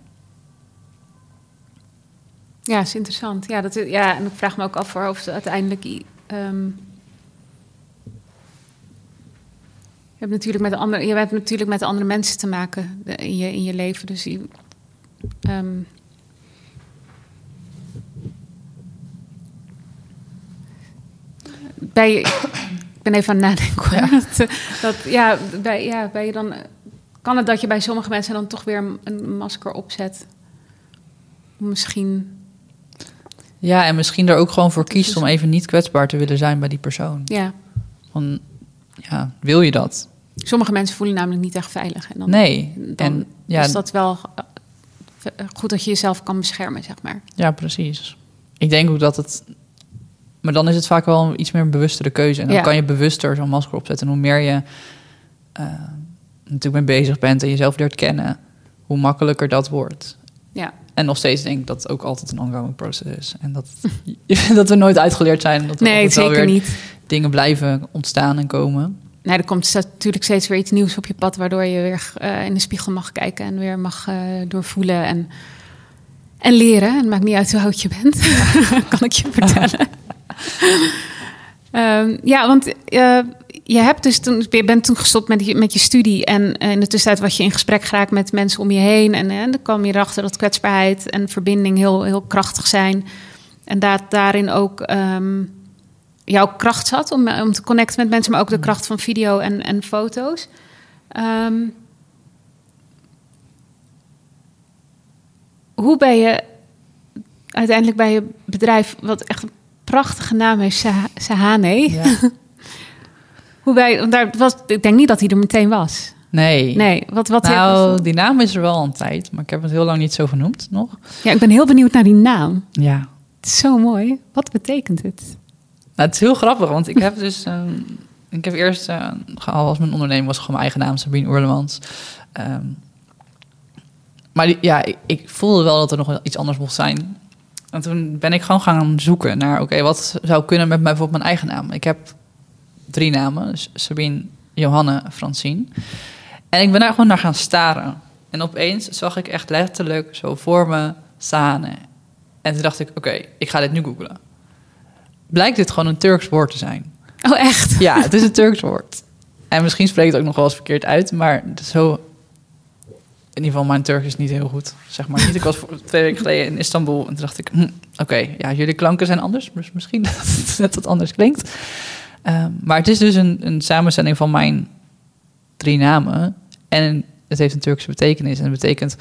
Ja, is interessant. Ja, dat, ja, en ik vraag me ook af of het uiteindelijk. ehm, je, hebt natuurlijk met andere, je hebt natuurlijk met andere mensen te maken de- in je, in je leven. Dus je, ehm, bij ik ben even aan het nadenken. Dat, dat, ja, bij, ja, bij je dan, kan het dat je bij sommige mensen dan toch weer een, masker opzet? Misschien Ja, en misschien er ook gewoon voor kiest... dus- om even niet kwetsbaar te willen zijn bij die persoon. Ja, Van, ja, wil je dat? sommige mensen voelen namelijk niet echt veilig. En dan, Nee. dan en ja, is dat wel eh, goed dat je jezelf kan beschermen, zeg maar. Ja, precies. Ik denk ook dat het. Maar dan is het vaak wel een iets meer een bewustere keuze. En dan Ja. kan je bewuster zo'n masker opzetten. En hoe meer je eh, natuurlijk mee bezig bent en jezelf leert kennen, hoe makkelijker dat wordt. Ja, En nog steeds denk ik dat het ook altijd een ongoing process is. En dat, dat we nooit uitgeleerd zijn. en Dat nee, zeker weer niet. dingen blijven ontstaan en komen. Nee, er komt natuurlijk steeds weer iets nieuws op je pad... waardoor je weer eh, in de spiegel mag kijken en weer mag eh, doorvoelen en, en leren. Het maakt niet uit hoe oud je bent, kan ik je vertellen. Ehm, ja, want eh, je, hebt dus toen, je bent toen gestopt met je, met je studie... en eh, in de tussentijd was je in gesprek geraakt met mensen om je heen... en, eh, dan kwam je erachter dat kwetsbaarheid en verbinding heel, heel krachtig zijn... en dat daarin ook... ehm, jouw kracht zat om, om te connecten met mensen, maar ook de kracht van video en, en foto's. Ehm, hoe ben je uiteindelijk bij je bedrijf, wat echt een prachtige naam heeft, Sa- Sahane. Ja. Want daar was, ik denk niet dat hij er meteen was. Nee. Nee, wat, wat Nou, die naam is er wel een tijd, maar ik heb het heel lang niet zo genoemd nog. ja, ik ben heel benieuwd naar die naam. Ja. Het is zo mooi. Wat betekent het? Nou, het is heel grappig, want ik heb dus... ehm, ik heb eerst al als mijn onderneming was gewoon mijn eigen naam, Sabine Oerlemans. Ehm, maar die- ja, ik, ik voelde wel dat er nog iets anders mocht zijn. En toen ben ik gewoon gaan zoeken naar... oké, wat zou kunnen met bijvoorbeeld mijn eigen naam? Ik heb drie namen, Sabine, Johanne, Francine. En ik ben daar gewoon naar gaan staren. En opeens zag ik echt letterlijk zo voor me Sane. En toen dacht ik, oké, ik ga dit nu googlen. Blijkt dit gewoon een Turks woord te zijn? Oh, echt? Ja, het is een Turks woord. En misschien spreekt het ook nog wel eens verkeerd uit, maar zo... In ieder geval, mijn Turks is niet heel goed, zeg maar niet. Ik was voor twee weken geleden in Istanbul en toen dacht ik... hm, oké, ja, jullie klanken zijn anders, dus misschien dat het net wat anders klinkt. Ehm, maar het is dus een, een samenstelling van mijn drie namen. En het heeft een Turkse betekenis. En het betekent...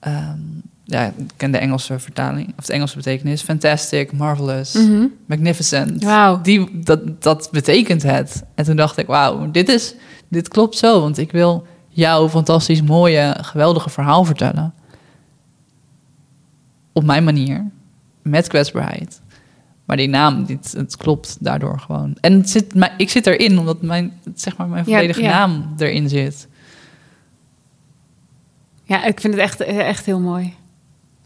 ehm, ja, ik ken de Engelse vertaling, of de Engelse betekenis. Fantastic, marvelous, Mhm. magnificent. Wauw. Die, dat, dat betekent het. En toen dacht ik, wauw, dit, is, dit klopt zo. Want ik wil jouw fantastisch mooie, geweldige verhaal vertellen. Op mijn manier, met kwetsbaarheid. Maar die naam, dit, het klopt daardoor gewoon. En het zit, maar ik zit erin, omdat mijn, zeg maar mijn volledige naam erin zit. Ja, ik vind het echt, echt heel mooi.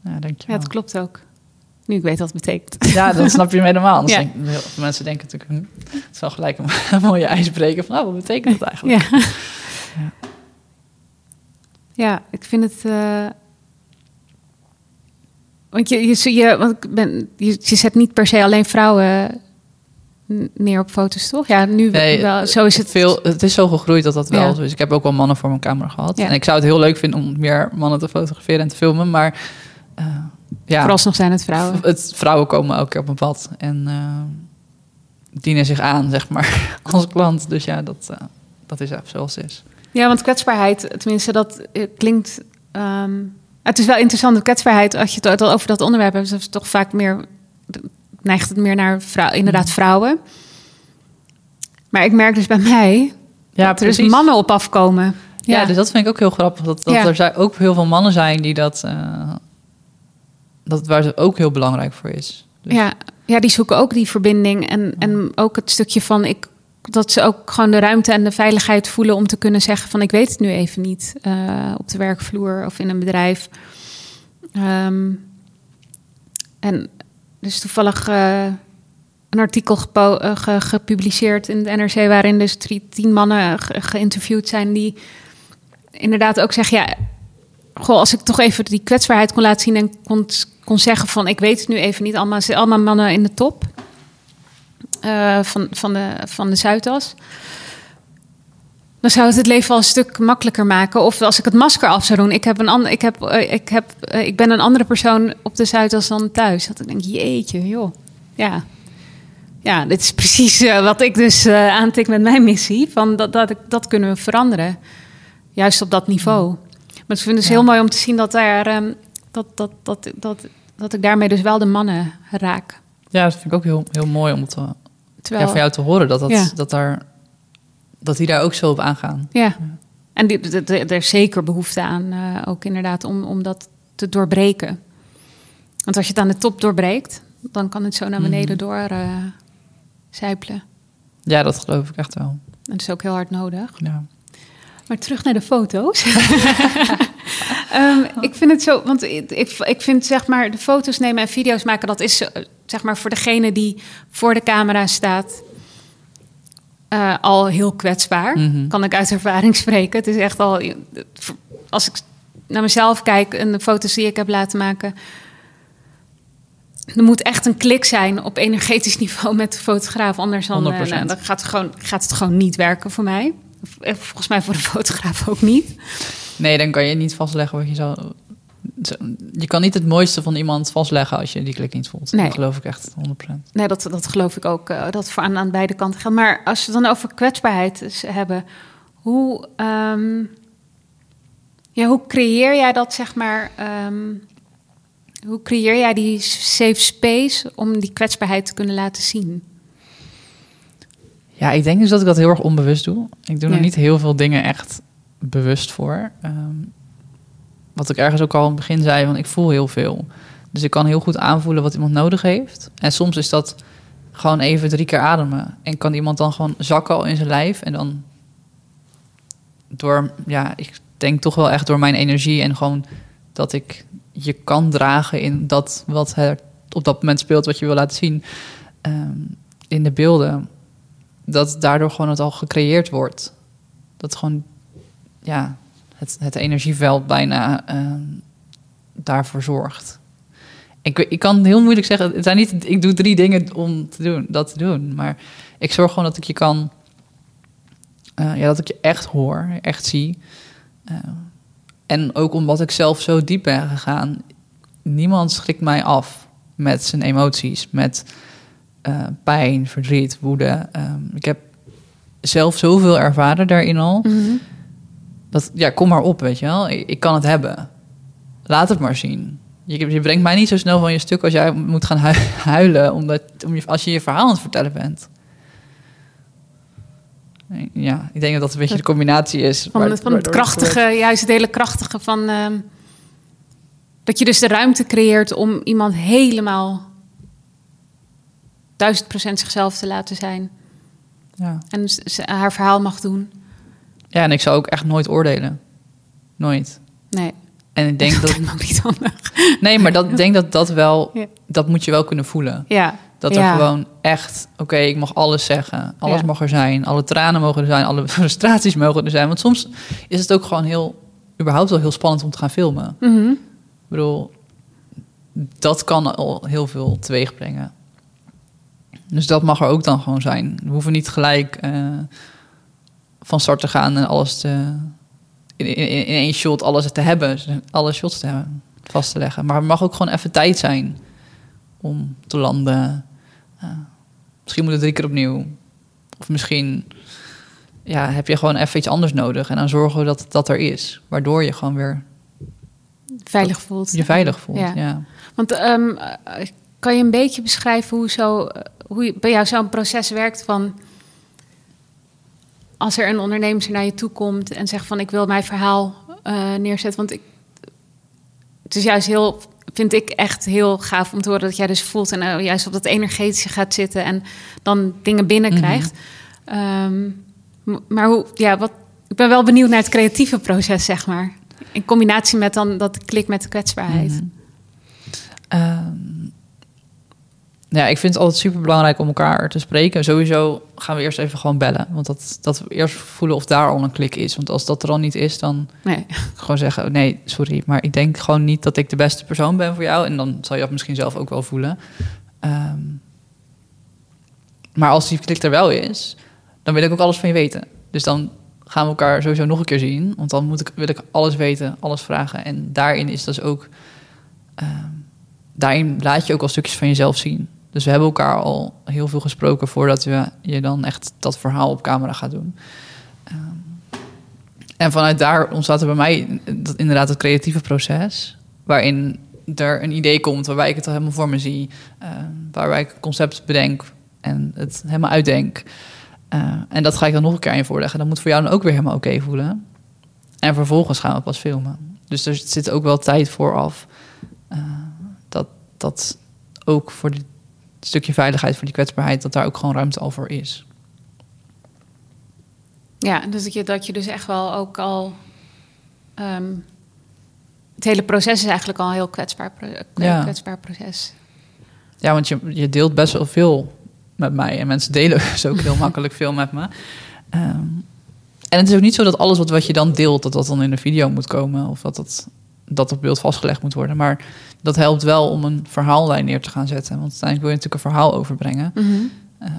Ja, dankjewel. Ja, het klopt ook. Nu ik weet wat het betekent. Ja, dat snap je me helemaal. Mensen denken natuurlijk, het zal gelijk een, mooie ijsbreken. Van, oh, wat betekent dat eigenlijk? Ja. ja. Ja, ik vind het. Eh, want, je, je, want ik ben, je, zet niet per se alleen vrouwen eh, neer op foto's, toch? Ja, nu wel, zo is het. Veel, het is zo gegroeid dat dat wel ja. zo is. Ik heb ook wel mannen voor mijn camera gehad. En ik zou het heel leuk vinden om meer mannen te fotograferen en te filmen. Maar uh, ja. Vooralsnog zijn het vrouwen. Het, vrouwen komen ook op mijn pad. En dienen zich aan, zeg maar, als klant. Dus ja, dat, dat is even zoals het is. Ja, want kwetsbaarheid, tenminste, dat eh, klinkt. Ehm, het is wel interessant, de kwetsbaarheid, als je het over dat onderwerp hebt, is toch vaak meer. neigt het meer naar vrouwen, inderdaad mm. vrouwen. Maar ik merk dus bij mij ja, dat er dus mannen op afkomen. Ja. dus dat vind ik ook heel grappig. Dat, dat er ook heel veel mannen zijn die dat. Eh, dat waar ze ook heel belangrijk voor is. Dus. Ja, ja, die zoeken ook die verbinding. En, en ook het stukje van ik dat ze ook gewoon de ruimte en de veiligheid voelen om te kunnen zeggen van ik weet het nu even niet eh, op de werkvloer of in een bedrijf. Um, en dus toevallig eh, een artikel eh, gepubliceerd in de NRC waarin dus drie, tien mannen geïnterviewd zijn die inderdaad ook zeggen ja, goh, als ik toch even die kwetsbaarheid kon laten zien en kon, kon zeggen van ik weet het nu even niet, allemaal, allemaal mannen in de top. Eh, van, van, de, van de Zuidas. Dan zou het het leven wel een stuk makkelijker maken. Of als ik het masker af zou doen. Ik, heb een ander, ik, heb, eh, ik, heb, eh, ik ben een andere persoon op de Zuidas dan thuis. Dat ik denk, jeetje, joh. Ja, ja dit is precies wat ik dus aantik met mijn missie. Van dat, dat, dat kunnen we veranderen. Juist op dat niveau. Mm. Maar ik vind het dus heel mooi om te zien dat, daar, ehm, dat, dat, dat, dat, dat ik daarmee dus wel de mannen raak. Ja, dat vind ik ook heel, heel mooi om te, Terwijl... Ja, voor jou te horen dat, dat, dat, daar, dat die daar ook zo op aangaan. Ja, en die, er is zeker behoefte aan eh, ook inderdaad om, om dat te doorbreken. Want als je het aan de top doorbreekt, dan kan het zo naar beneden mhm. door uh, zijpelen. Ja, dat geloof ik echt wel. En dat is ook heel hard nodig. Ja. Maar terug naar de foto's. Ehm, ik vind het zo, want ik, ik vind zeg maar de foto's nemen en video's maken, dat is eh, zeg maar voor degene die voor de camera staat. Eh, al heel kwetsbaar. Mhm. Kan ik uit ervaring spreken. Het is echt al. Als ik naar mezelf kijk en de foto's die ik heb laten maken. Er moet echt een klik zijn op energetisch niveau met de fotograaf. Anders dan, uh, gaat, gewoon, gaat het gewoon niet werken voor mij. Eh, volgens mij voor een fotograaf ook niet. Nee, dan kan je niet vastleggen wat je zou. Je kan niet het mooiste van iemand vastleggen als je die klik niet voelt. Nee. Dat geloof ik echt 100%. Nee, dat, dat geloof ik ook. Eh, dat voor aan, aan beide kanten geldt. Maar als we het dan over kwetsbaarheid dus hebben, hoe, ehm, ja, hoe creëer jij dat, zeg maar? Ehm, hoe creëer jij die safe space om die kwetsbaarheid te kunnen laten zien? Ja, ik denk dus dat ik dat heel erg onbewust doe. Ik doe nee. er niet heel veel dingen echt bewust voor. Ehm, wat ik ergens ook al in het begin zei, want ik voel heel veel. Dus ik kan heel goed aanvoelen wat iemand nodig heeft. En soms is dat gewoon even drie keer ademen. En kan iemand dan gewoon zakken al in zijn lijf. En dan door, ja, ik denk toch wel echt door mijn energie en gewoon dat ik je kan dragen in dat wat er op dat moment speelt, wat je wil laten zien ehm, in de beelden dat daardoor gewoon het al gecreëerd wordt. Dat gewoon ja, het, het energieveld bijna uh, daarvoor zorgt. Ik, ik kan heel moeilijk zeggen, het zijn niet, ik doe drie dingen om te doen, dat te doen. Maar ik zorg gewoon dat ik je kan, eh, ja, dat ik je echt hoor, echt zie. Ehm, en ook omdat ik zelf zo diep ben gegaan, niemand schrikt mij af met zijn emoties, met eh, pijn, verdriet, woede. Ehm, ik heb zelf zoveel ervaren daarin al. Mhm. Dat, ja, kom maar op, weet je wel. Ik, ik, kan het hebben. Laat het maar zien. Je, je brengt mij niet zo snel van je stuk als jij moet gaan huilen... Omdat, om je, als je je verhaal aan het vertellen bent. Ja, ik denk dat dat een beetje de combinatie is. Van, van het krachtige, juist het hele krachtige van... Ehm, dat je dus de ruimte creëert om iemand helemaal duizend procent zichzelf te laten zijn. Ja. En haar verhaal mag doen. ja, en ik zou ook echt nooit oordelen. Nooit. Nee, En ik denk dat... ook niet handig. Nee, maar dat, ik denk dat dat wel... Ja. Dat moet je wel kunnen voelen. Ja. Dat er Ja. gewoon echt... Oké, ik mag alles zeggen. Alles Ja. mag er zijn. Alle tranen mogen er zijn. Alle frustraties mogen er zijn. Want soms is het ook gewoon heel... überhaupt wel heel spannend om te gaan filmen. Mhm. Ik bedoel, dat kan al heel veel teweeg brengen. Dus dat mag er ook dan gewoon zijn. We hoeven niet gelijk eh, van start te gaan en alles te, in, in, in één shot alles te hebben, alle shots te hebben, vast te leggen. Maar er mag ook gewoon even tijd zijn om te landen. Eh, misschien moet het drie keer opnieuw. Of misschien ja, heb je gewoon even iets anders nodig. En dan zorgen we dat dat er is. Waardoor je gewoon weer Veilig voelt. je veilig voelt. Ja. ja. Want eh, kan je een beetje beschrijven hoe, zo, hoe bij jou zo'n proces werkt van... als er een ondernemer naar je toe komt en zegt van... ik wil mijn verhaal eh, neerzetten. Want ik, het is juist heel, vind ik echt heel gaaf om te horen... dat jij dus voelt en eh, juist op dat energetische gaat zitten... en dan dingen binnenkrijgt. Ehm, m- maar hoe, ja, wat, ik ben wel benieuwd naar het creatieve proces, zeg maar. In combinatie met dan dat klik met de kwetsbaarheid. Mhm. Ehm, ja, ik vind het altijd super belangrijk om elkaar te spreken. Sowieso gaan we eerst even gewoon bellen. Want dat, dat we eerst voelen of daar al een klik is. Want als dat er al niet is, dan Nee. gewoon zeggen: oh, nee, sorry, maar ik denk gewoon niet dat ik de beste persoon ben voor jou. En dan zal je dat misschien zelf ook wel voelen. Ehm, maar als die klik er wel is, dan wil ik ook alles van je weten. Dus dan gaan we elkaar sowieso nog een keer zien. Want dan moet ik, wil ik alles weten, alles vragen. En daarin is dus ook. ehm, daarin laat je ook al stukjes van jezelf zien. Dus we hebben elkaar al heel veel gesproken voordat we je dan echt dat verhaal op camera gaat doen. Ehm, en vanuit daar ontstaat er bij mij inderdaad het creatieve proces. Waarin er een idee komt waarbij ik het al helemaal voor me zie. ehm, waarbij ik een concept bedenk en het helemaal uitdenk. Eh, en dat ga ik dan nog een keer aan je voorleggen. Dat moet voor jou dan ook weer helemaal oké voelen. En vervolgens gaan we pas filmen. Dus er zit ook wel tijd vooraf. eh dat dat ook voor dit stukje veiligheid, voor die kwetsbaarheid, dat daar ook gewoon ruimte al voor is. Ja, dus dat je, dat je dus echt wel ook al... ehm, het hele proces is eigenlijk al een heel kwetsbaar, Ja. kwetsbaar proces. Ja, want je, je deelt best wel veel met mij. En mensen delen dus ook heel makkelijk veel met me. Ehm, en het is ook niet zo dat alles wat, wat je dan deelt, dat dat dan in de video moet komen. Of dat dat, dat op beeld vastgelegd moet worden. Maar dat helpt wel om een verhaallijn neer te gaan zetten. Want uiteindelijk wil je natuurlijk een verhaal overbrengen. Ehm,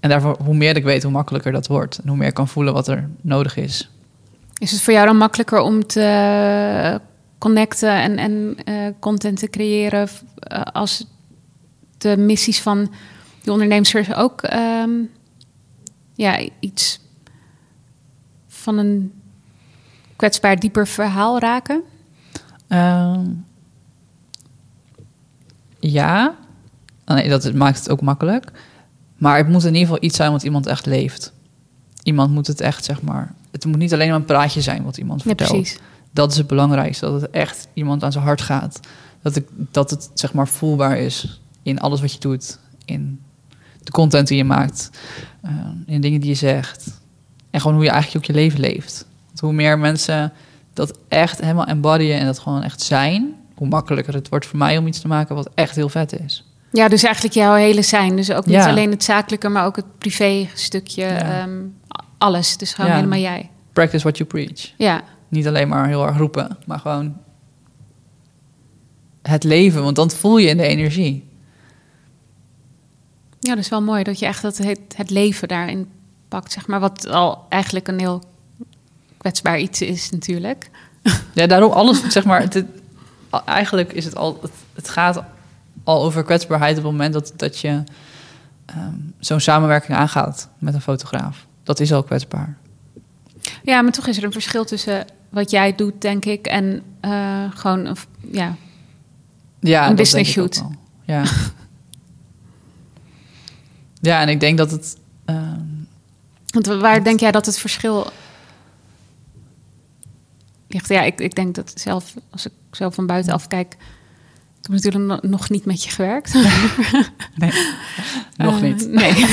en daarvoor, hoe meer ik weet, hoe makkelijker dat wordt. En hoe meer ik kan voelen wat er nodig is. Is het voor jou dan makkelijker om te connecten en, en eh, content te creëren... eh, als de missies van die ondernemers ook ehm, ja, iets van een kwetsbaar dieper verhaal raken? Ehm, ja, Ah, nee, dat maakt het ook makkelijk. Maar het moet in ieder geval iets zijn wat iemand echt leeft. Iemand moet het echt, zeg maar... Het moet niet alleen maar een praatje zijn wat iemand Ja, vertelt. precies. Dat is het belangrijkste. Dat het echt iemand aan zijn hart gaat. Dat, ik, dat het, zeg maar, voelbaar is in alles wat je doet. In de content die je maakt. eh, in dingen die je zegt. En gewoon hoe je eigenlijk ook je leven leeft. Want hoe meer mensen dat echt helemaal embodyen en dat gewoon echt zijn... hoe makkelijker het wordt voor mij om iets te maken wat echt heel vet is. Ja, dus eigenlijk jouw hele zijn. Dus ook niet Ja. alleen het zakelijke, maar ook het privé stukje. Ja. ehm, alles. Dus gewoon Ja. helemaal jij. Practice what you preach. Ja, Niet alleen maar heel erg roepen, maar gewoon het leven. Want dan voel je in de energie. ja, dat is wel mooi dat je echt dat het, het leven daarin pakt, zeg maar. Wat al eigenlijk een heel kwetsbaar iets is natuurlijk. Ja, daarom alles, zeg maar, het, eigenlijk is het al, het, het gaat al over kwetsbaarheid op het moment dat, dat je ehm, zo'n samenwerking aangaat met een fotograaf. Dat is al kwetsbaar. Ja, maar toch is er een verschil tussen wat jij doet, denk ik, en eh, gewoon een, ja, Ja, Een business shoot. Ja. ja, en ik denk dat het. ehm, Want waar denk jij dat het verschil ligt? Ja, ik, ik denk dat zelf, als ik zo van buitenaf kijk, Ik heb natuurlijk no- nog niet met je gewerkt. Nee, nog Eh, niet. Nee.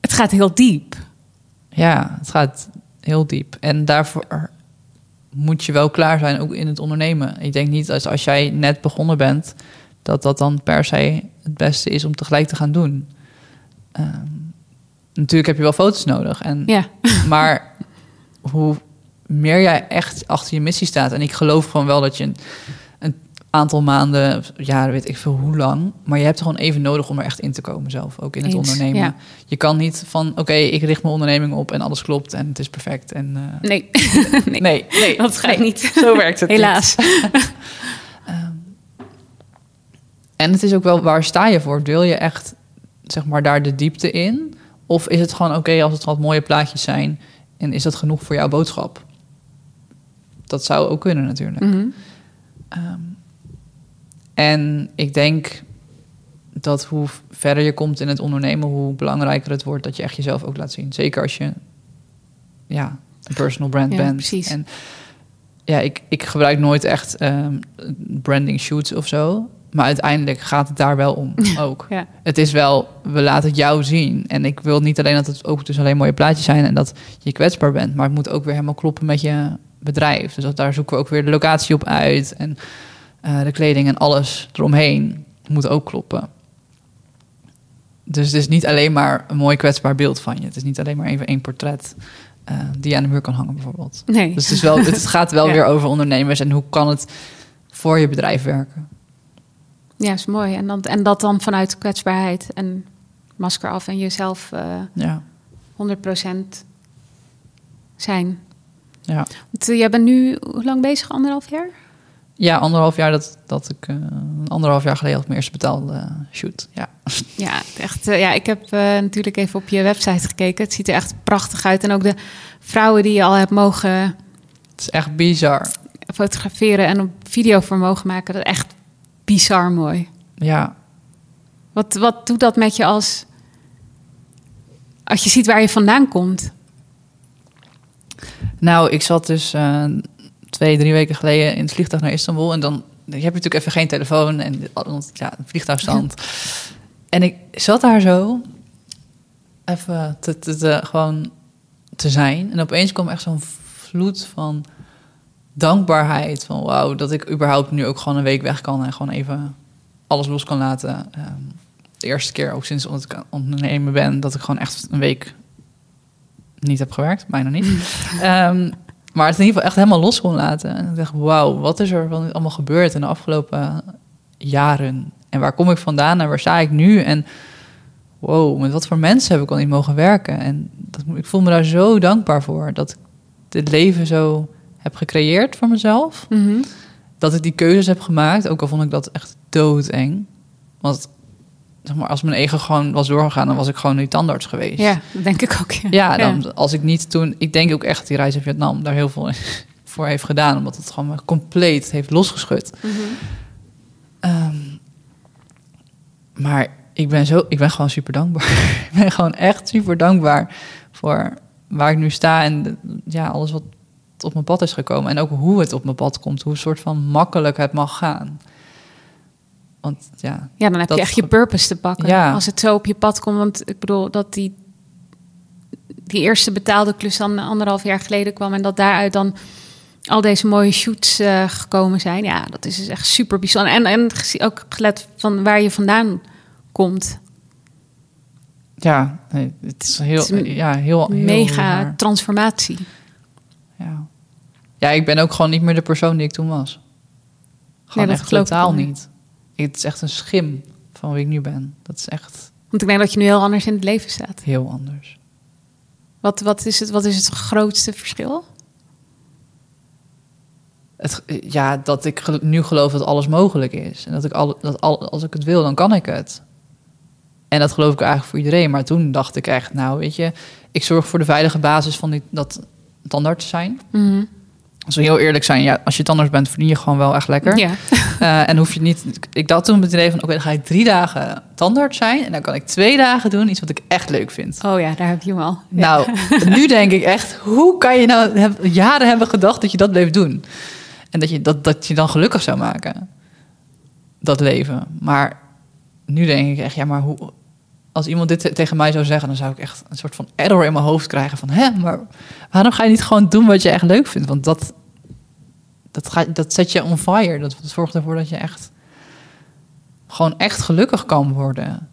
het gaat heel diep. Ja, het gaat heel diep. En daarvoor moet je wel klaar zijn, ook in het ondernemen. Ik denk niet als, als jij net begonnen bent, dat dat dan per se het beste is om tegelijk te gaan doen. Ehm, natuurlijk heb je wel foto's nodig. En, Ja. Maar hoe meer jij echt achter je missie staat... en ik geloof gewoon wel dat je een, een aantal maanden... ja, weet ik veel hoe lang... maar je hebt er gewoon even nodig om er echt in te komen zelf. Ook in het Eens, ondernemen. ja. Je kan niet van, oké, ik richt mijn onderneming op... en alles klopt en het is perfect. En, eh, Nee. nee. nee, nee, Dat gaat nee. niet. Zo werkt het. Helaas. En het is ook wel, waar sta je voor? Wil je echt, zeg maar, daar de diepte in? Of is het gewoon oké als het wat mooie plaatjes zijn... en is dat genoeg voor jouw boodschap? Dat zou ook kunnen natuurlijk. Mhm. Ehm, en ik denk dat hoe verder je komt in het ondernemen... hoe belangrijker het wordt dat je echt jezelf ook laat zien. Zeker als je ja, een personal brand Ja, bent. precies. En ja, ik, ik gebruik nooit echt ehm, branding shoots of zo... Maar uiteindelijk gaat het daar wel om ook. Ja. Het is wel, we laten het jou zien. En ik wil niet alleen dat het ook dus alleen mooie plaatjes zijn en dat je kwetsbaar bent, maar het moet ook weer helemaal kloppen met je bedrijf. Dus dat, daar zoeken we ook weer de locatie op uit en eh, de kleding en alles eromheen moet ook kloppen. Dus het is niet alleen maar een mooi kwetsbaar beeld van je. Het is niet alleen maar even één portret eh, die je aan de muur kan hangen bijvoorbeeld. Nee. Dus het, is wel, het gaat wel Ja. weer over ondernemers en hoe kan het voor je bedrijf werken. Ja, is mooi. En, dan, en dat dan vanuit kwetsbaarheid en masker af en jezelf eh Ja, 100% zijn. ja. Want, eh, jij bent nu hoe lang bezig? Anderhalf jaar? Ja, anderhalf jaar dat, dat ik... eh, anderhalf jaar geleden had mijn eerste betaalde shoot. Ja. Ja, echt. ja, ik heb natuurlijk even op je website gekeken. Het ziet er echt prachtig uit. En ook de vrouwen die je al hebt mogen Het is echt bizar. fotograferen en op video voor mogen maken. Dat is echt bizar mooi. Ja, Wat, wat doet dat met je als... Als je ziet waar je vandaan komt. nou, ik zat dus eh, twee, drie weken geleden in het vliegtuig naar Istanbul. En dan je hebt natuurlijk even geen telefoon en ja, vliegtuigstand. en ik zat daar zo even te, te, te- gewoon te zijn. En opeens kwam echt zo'n vloed van dankbaarheid. Van wauw, dat ik überhaupt nu ook gewoon een week weg kan en gewoon even alles los kan laten. Ehm, de eerste keer ook sinds ik ondernemen ben, dat ik gewoon echt een week niet heb gewerkt, bijna niet. Ehm, maar het in ieder geval echt helemaal los kon laten. En ik dacht, wauw, wat is er van allemaal gebeurd in de afgelopen jaren? En waar kom ik vandaan en waar sta ik nu? En wow, met wat voor mensen heb ik al niet mogen werken? En dat, ik voel me daar zo dankbaar voor. Dat ik dit leven zo heb gecreëerd voor mezelf. Mhm. Dat ik die keuzes heb gemaakt, ook al vond ik dat echt doodeng. Want zeg maar, als mijn ego gewoon was doorgegaan, dan was ik gewoon nu tandarts geweest. Ja, dat denk ik ook. Ja, Ja, dan, als ik niet toen... Ik denk ook echt die reis in Vietnam daar heel veel voor heeft gedaan. Omdat het gewoon me compleet heeft losgeschud. Mhm. Ehm, maar ik ben, zo, ik ben gewoon super dankbaar. ik ben gewoon echt super dankbaar voor waar ik nu sta. En ja, alles wat op mijn pad is gekomen. En ook hoe het op mijn pad komt. Hoe soort van makkelijk het mag gaan. Want ja, Ja, dan heb je echt je purpose te pakken. Ja. Als het zo op je pad komt. Want ik bedoel, dat die, die eerste betaalde klus dan anderhalf jaar geleden kwam... en dat daaruit dan al deze mooie shoots eh, gekomen zijn. Ja, dat is dus echt super bijzonder. En, en ook gelet van waar je vandaan komt. ja nee, het is heel, Het is een ja, heel, heel Mega transformatie. Ja. Ja, ik ben ook gewoon niet meer de persoon die ik toen was. Gewoon dat echt totaal niet. Het is echt een schim van wie ik nu ben. Dat is echt Want ik denk dat je nu heel anders in het leven staat. heel anders. Wat, wat, is, het, wat is het grootste verschil? Het, ja, dat ik nu geloof dat alles mogelijk is. En dat ik al, dat al, als ik het wil, dan kan ik het. En dat geloof ik eigenlijk voor iedereen. Maar toen dacht ik echt, nou weet je, ik zorg voor de veilige basis van die, dat tandarts zijn. Mhm. Als we heel eerlijk zijn, ja, als je tandarts bent, verdien je gewoon wel echt lekker. Ja. Eh, en hoef je niet. Ik dacht toen met het idee van: oké, dan ga ik drie dagen tandarts zijn. En dan kan ik twee dagen doen iets wat ik echt leuk vind. Oh ja, daar heb je hem al. Ja. Nou, nu denk ik echt: hoe kan je nou heb, jaren hebben gedacht dat je dat bleef doen? En dat je dat, dat je dan gelukkig zou maken. Dat leven. Maar nu denk ik echt, ja, maar hoe. Als iemand dit te- tegen mij zou zeggen, dan zou ik echt een soort van error in mijn hoofd krijgen. Van hè, maar waarom ga je niet gewoon doen wat je echt leuk vindt? Want dat, dat, gaat, dat zet je on fire. Dat zorgt ervoor dat je echt gewoon echt gelukkig kan worden.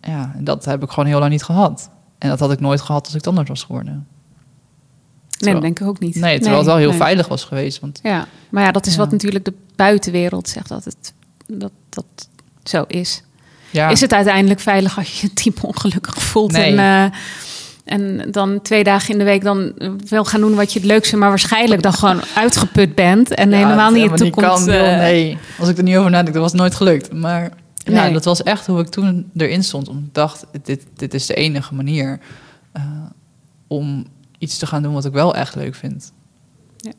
Ja, en dat heb ik gewoon heel lang niet gehad. En dat had ik nooit gehad als ik anders was geworden. Nee, dat denk ik ook niet. Nee, terwijl het wel heel nee. veilig was geweest. Want Ja, maar ja, dat is Ja. wat natuurlijk de buitenwereld zegt dat het dat, dat zo is. Ja, Is het uiteindelijk veilig als je je type ongelukkig voelt Nee. en, eh, en dan twee dagen in de week dan wil gaan doen wat je het leukste, maar waarschijnlijk dan gewoon uitgeput bent en Ja, helemaal niet in toekomst. kan, eh, nee, als ik er niet over nadenk, dat was nooit gelukt. Maar ja, Nee. dat was echt hoe ik toen erin stond. Omdat ik dacht, dit, dit is de enige manier eh, om iets te gaan doen wat ik wel echt leuk vind.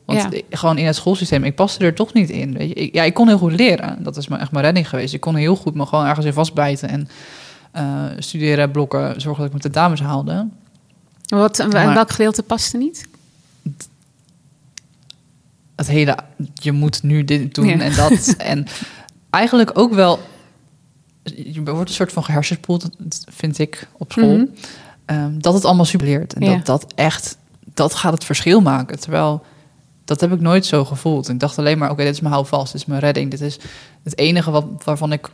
Want ja. gewoon in het schoolsysteem, ik paste er toch niet in. Weet je? Ik, ja, ik kon heel goed leren. Dat is mijn, echt mijn redding geweest. Ik kon heel goed me gewoon ergens in vastbijten en eh, studeren, blokken, zorgen dat ik mijn tentamens haalde. Wat, en Maar- welk gedeelte paste niet? het hele, je moet nu dit doen Ja. en dat. en eigenlijk ook wel, je wordt een soort van gehersenspoeld, vind ik, op school. Mhm. Ehm, dat het allemaal super leert. En Ja. dat dat echt, dat gaat het verschil maken. Terwijl, dat heb ik nooit zo gevoeld. Ik dacht alleen maar, oké, dit is mijn houvast, dit is mijn redding. Dit is het enige wat, waarvan ik,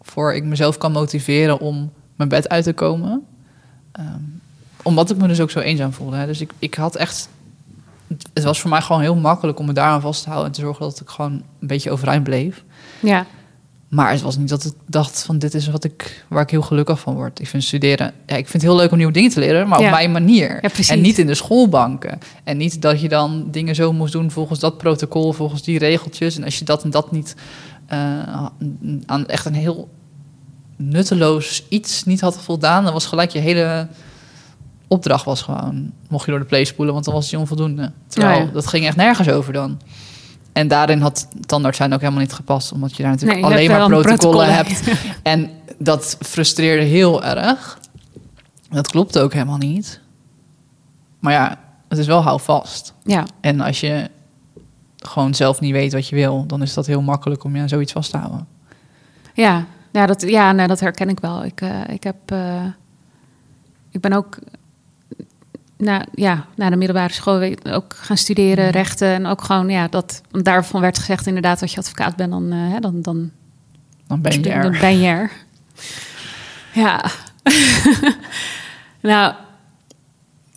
voor ik mezelf kan motiveren om mijn bed uit te komen. Ehm, omdat ik me dus ook zo eenzaam voelde. Hè. Dus ik, ik had echt het was voor mij gewoon heel makkelijk om me daaraan vast te houden en te zorgen dat ik gewoon een beetje overeind bleef. Ja, Maar het was niet dat ik dacht van dit is wat ik, waar ik heel gelukkig van word. Ik vind studeren, ja, ik vind het heel leuk om nieuwe dingen te leren, maar Ja. op mijn manier. Ja, en niet in de schoolbanken. En niet dat je dan dingen zo moest doen volgens dat protocol, volgens die regeltjes. En als je dat en dat niet eh, aan echt een heel nutteloos iets niet had voldaan, dan was gelijk je hele opdracht was gewoon, mocht je door de play spoelen, want dan was die onvoldoende. Terwijl dat ging echt nergens over dan. En daarin had tandarts zijn ook helemaal niet gepast, omdat je daar natuurlijk Nee, alleen maar protocollen protocol. hebt. En dat frustreerde heel erg. Dat klopte ook helemaal niet. Maar ja, het is wel houvast. ja, En als je gewoon zelf niet weet wat je wil, dan is dat heel makkelijk om je aan zoiets vast te houden. ja. Ja, dat, ja dat herken ik wel. Ik, eh, ik heb... eh, ik ben ook... Na, ja, na de middelbare school ook gaan studeren, rechten. En ook gewoon, ja, dat... Want daarvan werd gezegd inderdaad, als je advocaat bent, dan, eh, hè, dan, dan Dan ben je Dan er. ben je er. Ja. nou.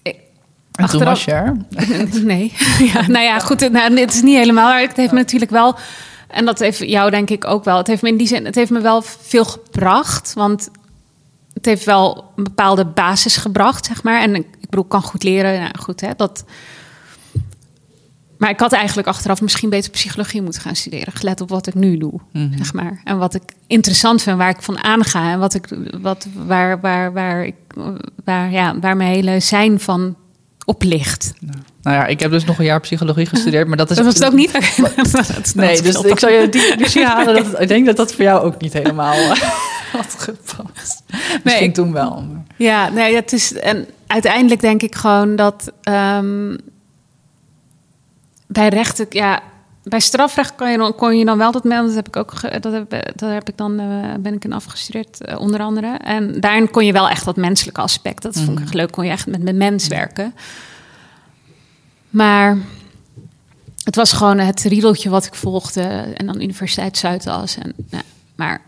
En toen achteraf- was je er. Nee. ja, nou ja, goed. Nou, het is niet helemaal. Maar het heeft me natuurlijk wel. En dat heeft jou denk ik ook wel. Het heeft me in die zin. Het heeft me wel veel gebracht. Want het heeft wel een bepaalde basis gebracht, zeg maar. En ik, bedoel, kan goed leren. Ja, goed, hè. Dat. Maar ik had eigenlijk achteraf misschien beter psychologie moeten gaan studeren. Gelet op wat ik nu doe, Mhm. zeg maar. En wat ik interessant vind, waar ik van aanga. En wat ik, wat, waar, waar, waar, ik, waar, ja, waar mijn hele zijn van op ligt. Nou ja, ik heb dus nog een jaar psychologie gestudeerd, maar dat is... Dat was het ook niet? Dat Nee, dus ik zou je die illusie halen. Dat, ik denk dat dat voor jou ook niet helemaal eh, had gepast. Misschien ik- toen wel. Maar. Ja, nee, het is. En uiteindelijk denk ik gewoon dat. ehm, bij rechten, ja. Bij strafrecht kon je dan, kon je dan wel dat melden. Dat heb ik ook. Dat heb, dat heb ik dan. eh, ben ik in afgestudeerd, eh, onder andere. En daarin kon je wel echt dat menselijke aspect. Dat vond ik echt leuk. Kon je echt met, met mens werken. Maar. Het was gewoon het riedeltje wat ik volgde. En dan Universiteit Zuidas. En, ja, maar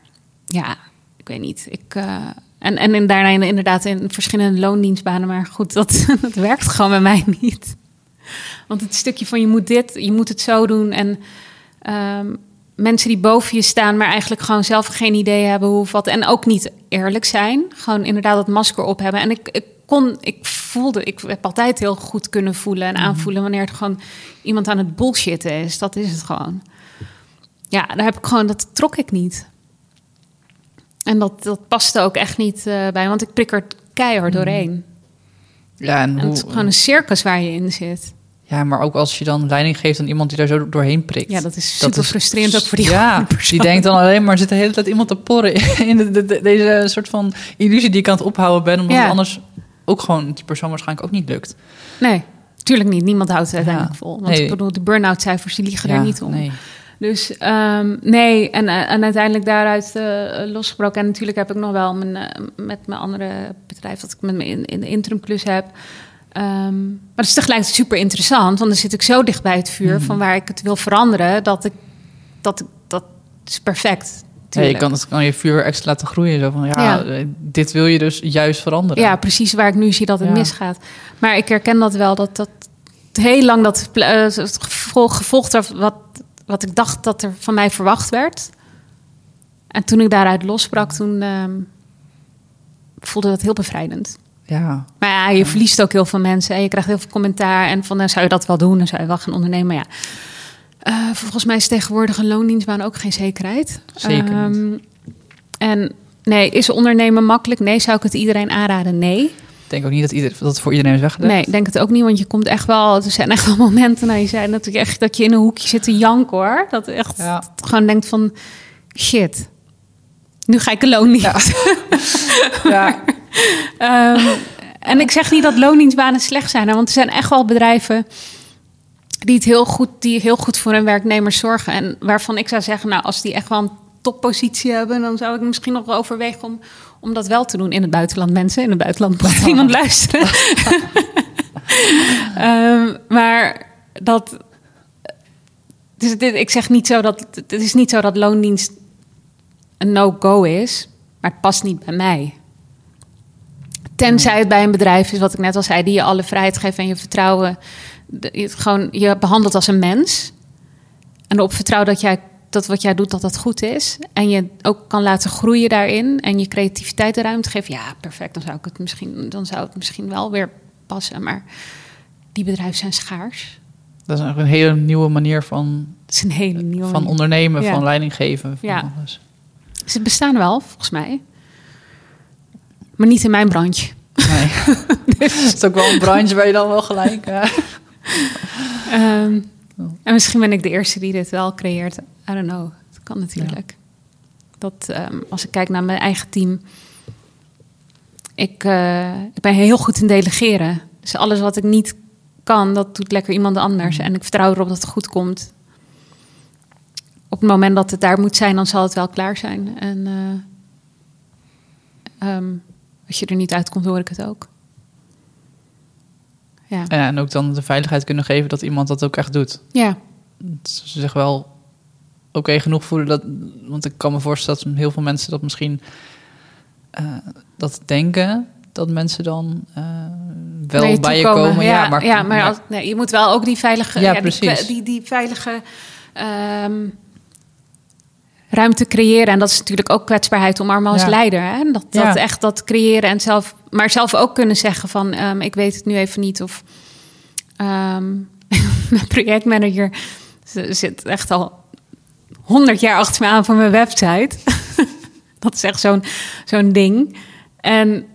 ja, ik weet niet. Ik, eh, en, en in- daarna in- inderdaad in verschillende loondienstbanen. Maar goed, dat, dat werkt gewoon bij mij niet. Want het stukje van je moet dit, je moet het zo doen. En ehm, mensen die boven je staan, maar eigenlijk gewoon zelf geen idee hebben hoe of wat. En ook niet eerlijk zijn. Gewoon inderdaad dat masker op hebben. En ik, ik kon, ik voelde, ik heb altijd heel goed kunnen voelen en aanvoelen wanneer het gewoon iemand aan het bullshitten is. Dat is het gewoon. Ja, daar heb ik gewoon, dat trok ik niet. En dat, dat paste ook echt niet eh, bij, want ik prik er keihard doorheen. Ja, en En hoe, het is gewoon een circus waar je in zit. ja, maar ook als je dan leiding geeft aan iemand die daar zo doorheen prikt. Ja, dat is super frustrerend ook voor die Ja, persoon. die denkt dan alleen maar, zit de hele tijd iemand te porren in de, de- de- deze soort van illusie die ik aan het ophouden ben. Omdat Ja. anders ook gewoon die persoon waarschijnlijk ook niet lukt. Nee. Tuurlijk niet, niemand houdt het uiteindelijk Ja. vol. Want Nee. ik bedoel, de burn-out cijfers die liegen er niet om. Nee. Dus ehm, nee, en, eh, en uiteindelijk daaruit eh, losgebroken. En natuurlijk heb ik nog wel mijn, eh, met mijn andere bedrijf, dat ik met me in, in de interimklus heb. Ehm, maar het is tegelijkertijd super interessant, want dan zit ik zo dicht bij het vuur Mhm. van waar ik het wil veranderen, dat ik dat, dat is perfect. Ja, je kan, het kan je vuur extra laten groeien. Zo van, ja, Ja. dit wil je dus juist veranderen. Ja, precies waar ik nu zie dat het Ja. misgaat. Maar ik herken dat wel, dat dat heel lang dat eh, het gevolg, gevolgd wat, wat ik dacht dat er van mij verwacht werd. En toen ik daaruit losbrak, toen ehm, voelde dat heel bevrijdend. ja. Maar ja, je verliest ook heel veel mensen en je krijgt heel veel commentaar. En van, nou, zou je dat wel doen? Dan zou je wel gaan ondernemen. Maar ja, Eh, volgens mij is tegenwoordig een loondienstbaan ook geen zekerheid. Zeker. Ehm, en nee, is ondernemen makkelijk? Nee, zou ik het iedereen aanraden? Nee. Ik denk ook niet dat, ieder, dat het voor iedereen is weggelegd. Nee, ik denk het ook niet, want je komt echt wel. Er zijn echt wel momenten, nou, je zei dat, je echt, dat je in een hoekje zit te janken hoor. Dat je echt Ja. gewoon denkt van shit. Nu ga ik een loondienst. Ja. Ehm, en ik zeg niet dat loondienstbanen slecht zijn, want er zijn echt wel bedrijven die het heel goed, die heel goed voor hun werknemers zorgen. En waarvan ik zou zeggen, nou, als die echt wel een toppositie hebben, dan zou ik misschien nog wel overwegen om, om dat wel te doen in het buitenland. Mensen in het buitenland moet iemand luisteren. Ehm, maar dat. Dus dit, ik zeg niet zo dat. Het is niet zo dat loondienst een no-go is, maar het past niet bij mij. Tenzij het bij een bedrijf is, wat ik net al zei, die je alle vrijheid geeft en je vertrouwen. de- Je, gewoon, je behandelt als een mens. En erop vertrouwen dat, jij, dat wat jij doet, dat dat goed is. En je ook kan laten groeien daarin. En je creativiteit de ruimte geeft. Ja, perfect. Dan zou, ik het misschien, dan zou het misschien wel weer passen. Maar die bedrijven zijn schaars. Dat is een hele nieuwe manier van, Het is een hele nieuwe van manier. ondernemen, Ja. van leiding geven. Van Ja. alles. Ze bestaan wel, volgens mij. Maar niet in mijn branche. Nee. Het is ook wel een branche waar je dan wel gelijk... eh, Ehm, en misschien ben ik de eerste die dit wel creëert. I don't know. Dat kan natuurlijk. Dat ehm, als ik kijk naar mijn eigen team. Ik, eh, ik ben heel goed in delegeren. Dus alles wat ik niet kan, dat doet lekker iemand anders. En ik vertrouw erop dat het goed komt. Op het moment dat het daar moet zijn, dan zal het wel klaar zijn. En eh, ehm, als je er niet uitkomt, hoor ik het ook. Ja. ja, en ook dan de veiligheid kunnen geven dat iemand dat ook echt doet. ja. Ze zich wel oké genoeg voelen. Dat, want ik kan me voorstellen dat heel veel mensen dat misschien eh, dat denken. Dat mensen dan eh, wel je bij je komen. Ja, Ja, maar, ja, maar als- nee, je moet wel ook die veilige, Ja, die, die, die veilige ehm, ruimte creëren. En dat is natuurlijk ook kwetsbaarheid omarmen als Ja. leider. Hè? Dat, dat echt dat creëren en zelf, maar zelf ook kunnen zeggen van, ehm, ik weet het nu even niet. Of ehm, mijn projectmanager ze zit echt al honderd jaar achter me aan voor mijn website. dat is echt zo'n zo'n ding. En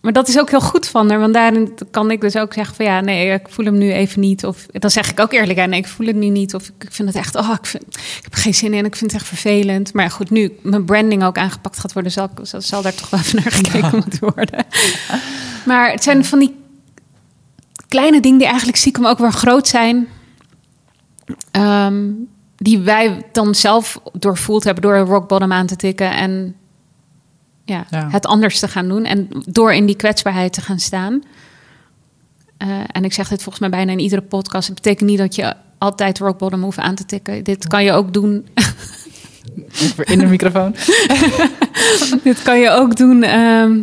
maar dat is ook heel goed van haar, want daarin kan ik dus ook zeggen van ja, nee, ik voel hem nu even niet. Of dan zeg ik ook eerlijk, ja, nee, ik voel het nu niet. Of ik, vind het echt, oh, ik, vind, ik heb er geen zin in, ik vind het echt vervelend. Maar goed, nu mijn branding ook aangepakt gaat worden, zal, zal, zal daar toch wel even naar gekeken moeten worden. Maar het zijn van die kleine dingen die eigenlijk stiekem ook weer groot zijn. ehm, die wij dan zelf doorvoeld hebben door een rock bottom aan te tikken en ja, Ja. het anders te gaan doen. En door in die kwetsbaarheid te gaan staan. Eh, en ik zeg dit volgens mij bijna in iedere podcast. Het betekent niet dat je altijd rock bottom hoeft aan te tikken. Dit kan je ook doen. In de microfoon. dit kan je ook doen. ehm,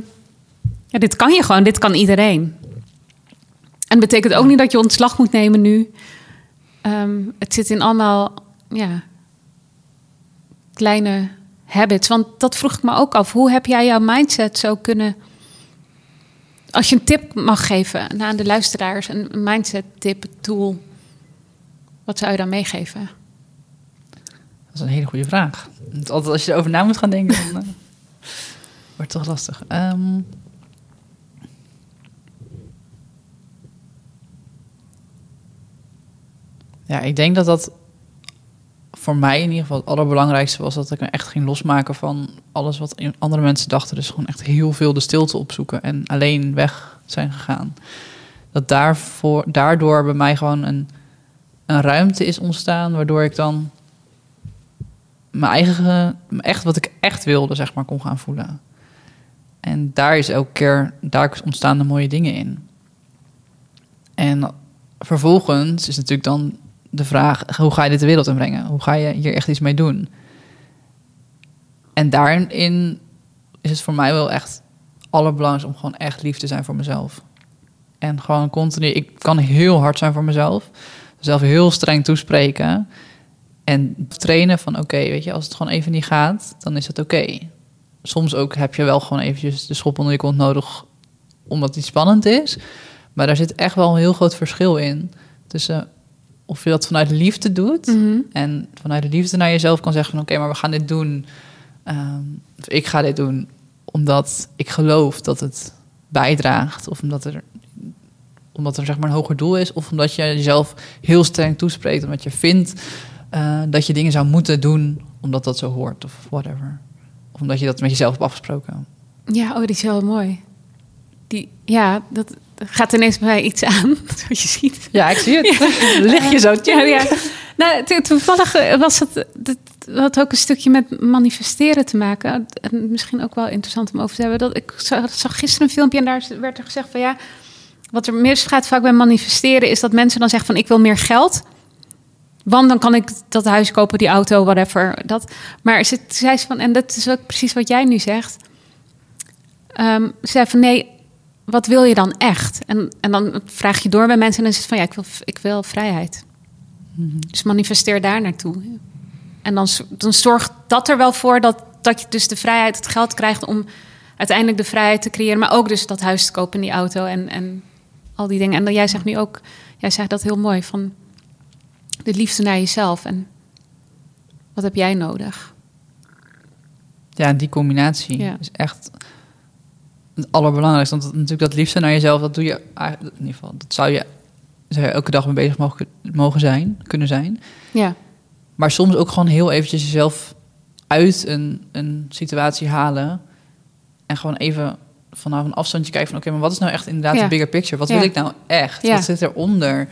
ja, dit kan je gewoon. Dit kan iedereen. En betekent ook niet dat je ontslag moet nemen nu. Ehm, het zit in allemaal ja, kleine habits. Want dat vroeg ik me ook af. Hoe heb jij jouw mindset zo kunnen... Als je een tip mag geven aan de luisteraars... een mindset tip, tool... wat zou je dan meegeven? Dat is een hele goede vraag. Want altijd als je erover na moet gaan denken, dan eh, wordt het toch lastig. Ehm, ja, ik denk dat dat voor mij in ieder geval het allerbelangrijkste was dat ik me echt ging losmaken van alles wat andere mensen dachten. Dus gewoon echt heel veel de stilte opzoeken en alleen weg zijn gegaan. Dat dat daarvoor, daardoor bij mij gewoon een, een ruimte is ontstaan, waardoor ik dan mijn eigen, echt wat ik echt wilde, zeg maar, kon gaan voelen. En daar is elke keer, daar ontstaan de mooie dingen in. En vervolgens is natuurlijk dan de vraag: hoe ga je dit de wereld inbrengen? Hoe ga je hier echt iets mee doen? En daarin is het voor mij wel echt allerbelangrijkste om gewoon echt lief te zijn voor mezelf. En gewoon continu, ik kan heel hard zijn voor mezelf. Zelf heel streng toespreken. En trainen van oké, weet je, als het gewoon even niet gaat, dan is het oké. Soms ook heb je wel gewoon eventjes de schop onder je kont nodig, omdat het spannend is. Maar daar zit echt wel een heel groot verschil in. Tussen of je dat vanuit liefde doet. Mhm. En vanuit de liefde naar jezelf kan zeggen van oké, maar we gaan dit doen. Ehm, of ik ga dit doen omdat ik geloof dat het bijdraagt. Of omdat er, omdat er zeg maar een hoger doel is. Of omdat je jezelf heel streng toespreekt. Omdat je vindt eh, dat je dingen zou moeten doen omdat dat zo hoort. Of whatever. Of omdat je dat met jezelf hebt afgesproken. Ja, oh, die is wel mooi. Die, ja, dat gaat ineens bij mij iets aan, zoals je ziet. Ja, ik zie het. Lig je zo. Ja, ja. Nou, to- toevallig eh, was het, het had ook een stukje met manifesteren te maken. En misschien ook wel interessant om over te hebben. Dat ik zag, zag gisteren een filmpje en daar werd er gezegd van ja, wat er misgaat vaak bij manifesteren is dat mensen dan zeggen van ik wil meer geld. Want dan kan ik dat huis kopen, die auto, whatever. Dat. Maar ze zei ze van, en dat is ook precies wat jij nu zegt. Ehm, ze zei van nee, wat wil je dan echt? En, en dan vraag je door bij mensen en dan is het van ja, ik wil, ik wil vrijheid. Dus manifesteer daar naartoe. En dan, dan zorgt dat er wel voor dat, dat je dus de vrijheid, het geld krijgt om uiteindelijk de vrijheid te creëren. Maar ook dus dat huis te kopen in die auto en, en al die dingen. En dan, jij zegt nu ook, jij zegt dat heel mooi, van de liefde naar jezelf. En wat heb jij nodig? Ja, die combinatie Ja. is echt het allerbelangrijkste. Want natuurlijk dat liefde naar jezelf, dat doe je eigenlijk- in ieder geval. Dat zou je, zou je elke dag mee bezig mogen, mogen zijn, kunnen zijn. Ja, Maar soms ook gewoon heel eventjes jezelf uit een, een situatie halen. En gewoon even vanaf een afstandje kijken van... oké, maar wat is nou echt inderdaad Ja. de bigger picture? Wat Ja. wil ik nou echt? Ja. Wat zit eronder?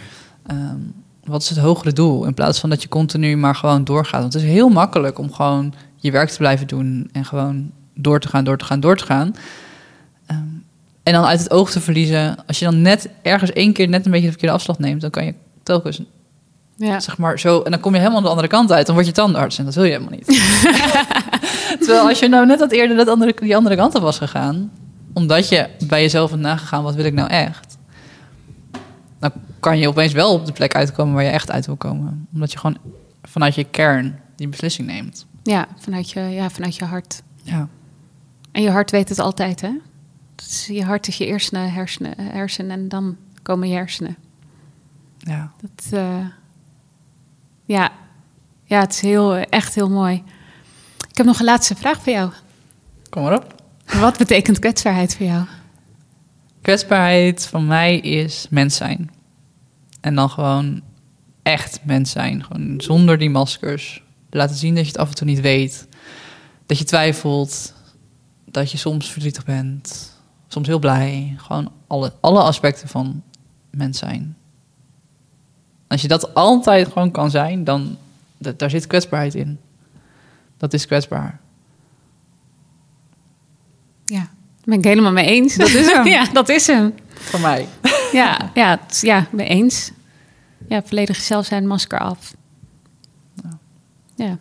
Ehm wat is het hogere doel? In plaats van dat je continu maar gewoon doorgaat. Want het is heel makkelijk om gewoon je werk te blijven doen... en gewoon door te gaan, door te gaan, door te gaan. En dan uit het oog te verliezen. Als je dan net ergens één keer net een beetje de verkeerde afslag neemt... dan kan je telkens ja. zeg maar zo. En dan kom je helemaal aan de andere kant uit. Dan word je tandarts en dat wil je helemaal niet. Terwijl als je nou net wat eerder dat andere, die andere kant op was gegaan, omdat je bij jezelf hebt nagegaan, wat wil ik nou echt? Dan kan je opeens wel op de plek uitkomen waar je echt uit wil komen. Omdat je gewoon vanuit je kern die beslissing neemt. ja, vanuit je, ja, vanuit je hart. Ja. En je hart weet het altijd, hè? Je hart is je eerste hersenen, hersen en dan komen je hersenen. Ja. Dat, eh, ja. ja, het is heel, echt heel mooi. Ik heb nog een laatste vraag voor jou. Kom maar op. Wat betekent kwetsbaarheid voor jou? Kwetsbaarheid van mij is mens zijn. En dan gewoon echt mens zijn. Gewoon zonder die maskers. Laten zien dat je het af en toe niet weet. Dat je twijfelt. Dat je soms verdrietig bent. Soms heel blij. Gewoon alle, alle aspecten van mens zijn. Als je dat altijd gewoon kan zijn, dan da- daar zit kwetsbaarheid in. Dat is kwetsbaar. Ja, daar ben ik helemaal mee eens. Dat is hem. ja, dat is hem. Voor mij. Ja, ja, ja, mee eens. Ja, volledig zelf zijn, masker af. Ja.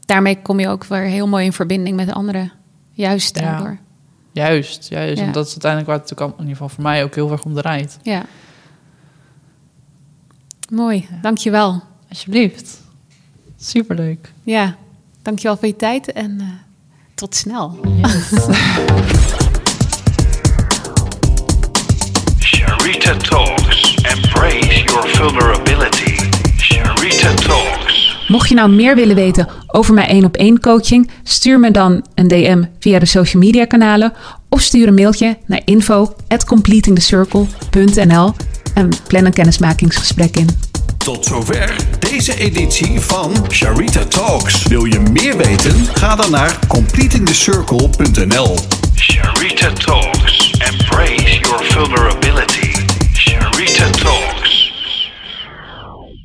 Daarmee kom je ook weer heel mooi in verbinding met de anderen. Juist Ja. Juist, juist. Ja. En dat is uiteindelijk waar het natuurlijk al- in ieder geval voor mij ook heel erg om draait. Ja. Mooi, dankjewel. Alsjeblieft. Superleuk. Ja, dankjewel voor je tijd en eh, tot snel. Sharita Talks. Embrace your vulnerability. Sharita Talks. Mocht je nou meer willen weten over mijn één op één coaching, stuur me dan een DM via de social media kanalen of stuur een mailtje naar info@completingthecircle.nl en plan een kennismakingsgesprek in. Tot zover deze editie van Sharita Talks. Wil je meer weten? Ga dan naar completingthecircle.nl. Sharita Talks. Embrace your vulnerability. Sharita Sharita Talks.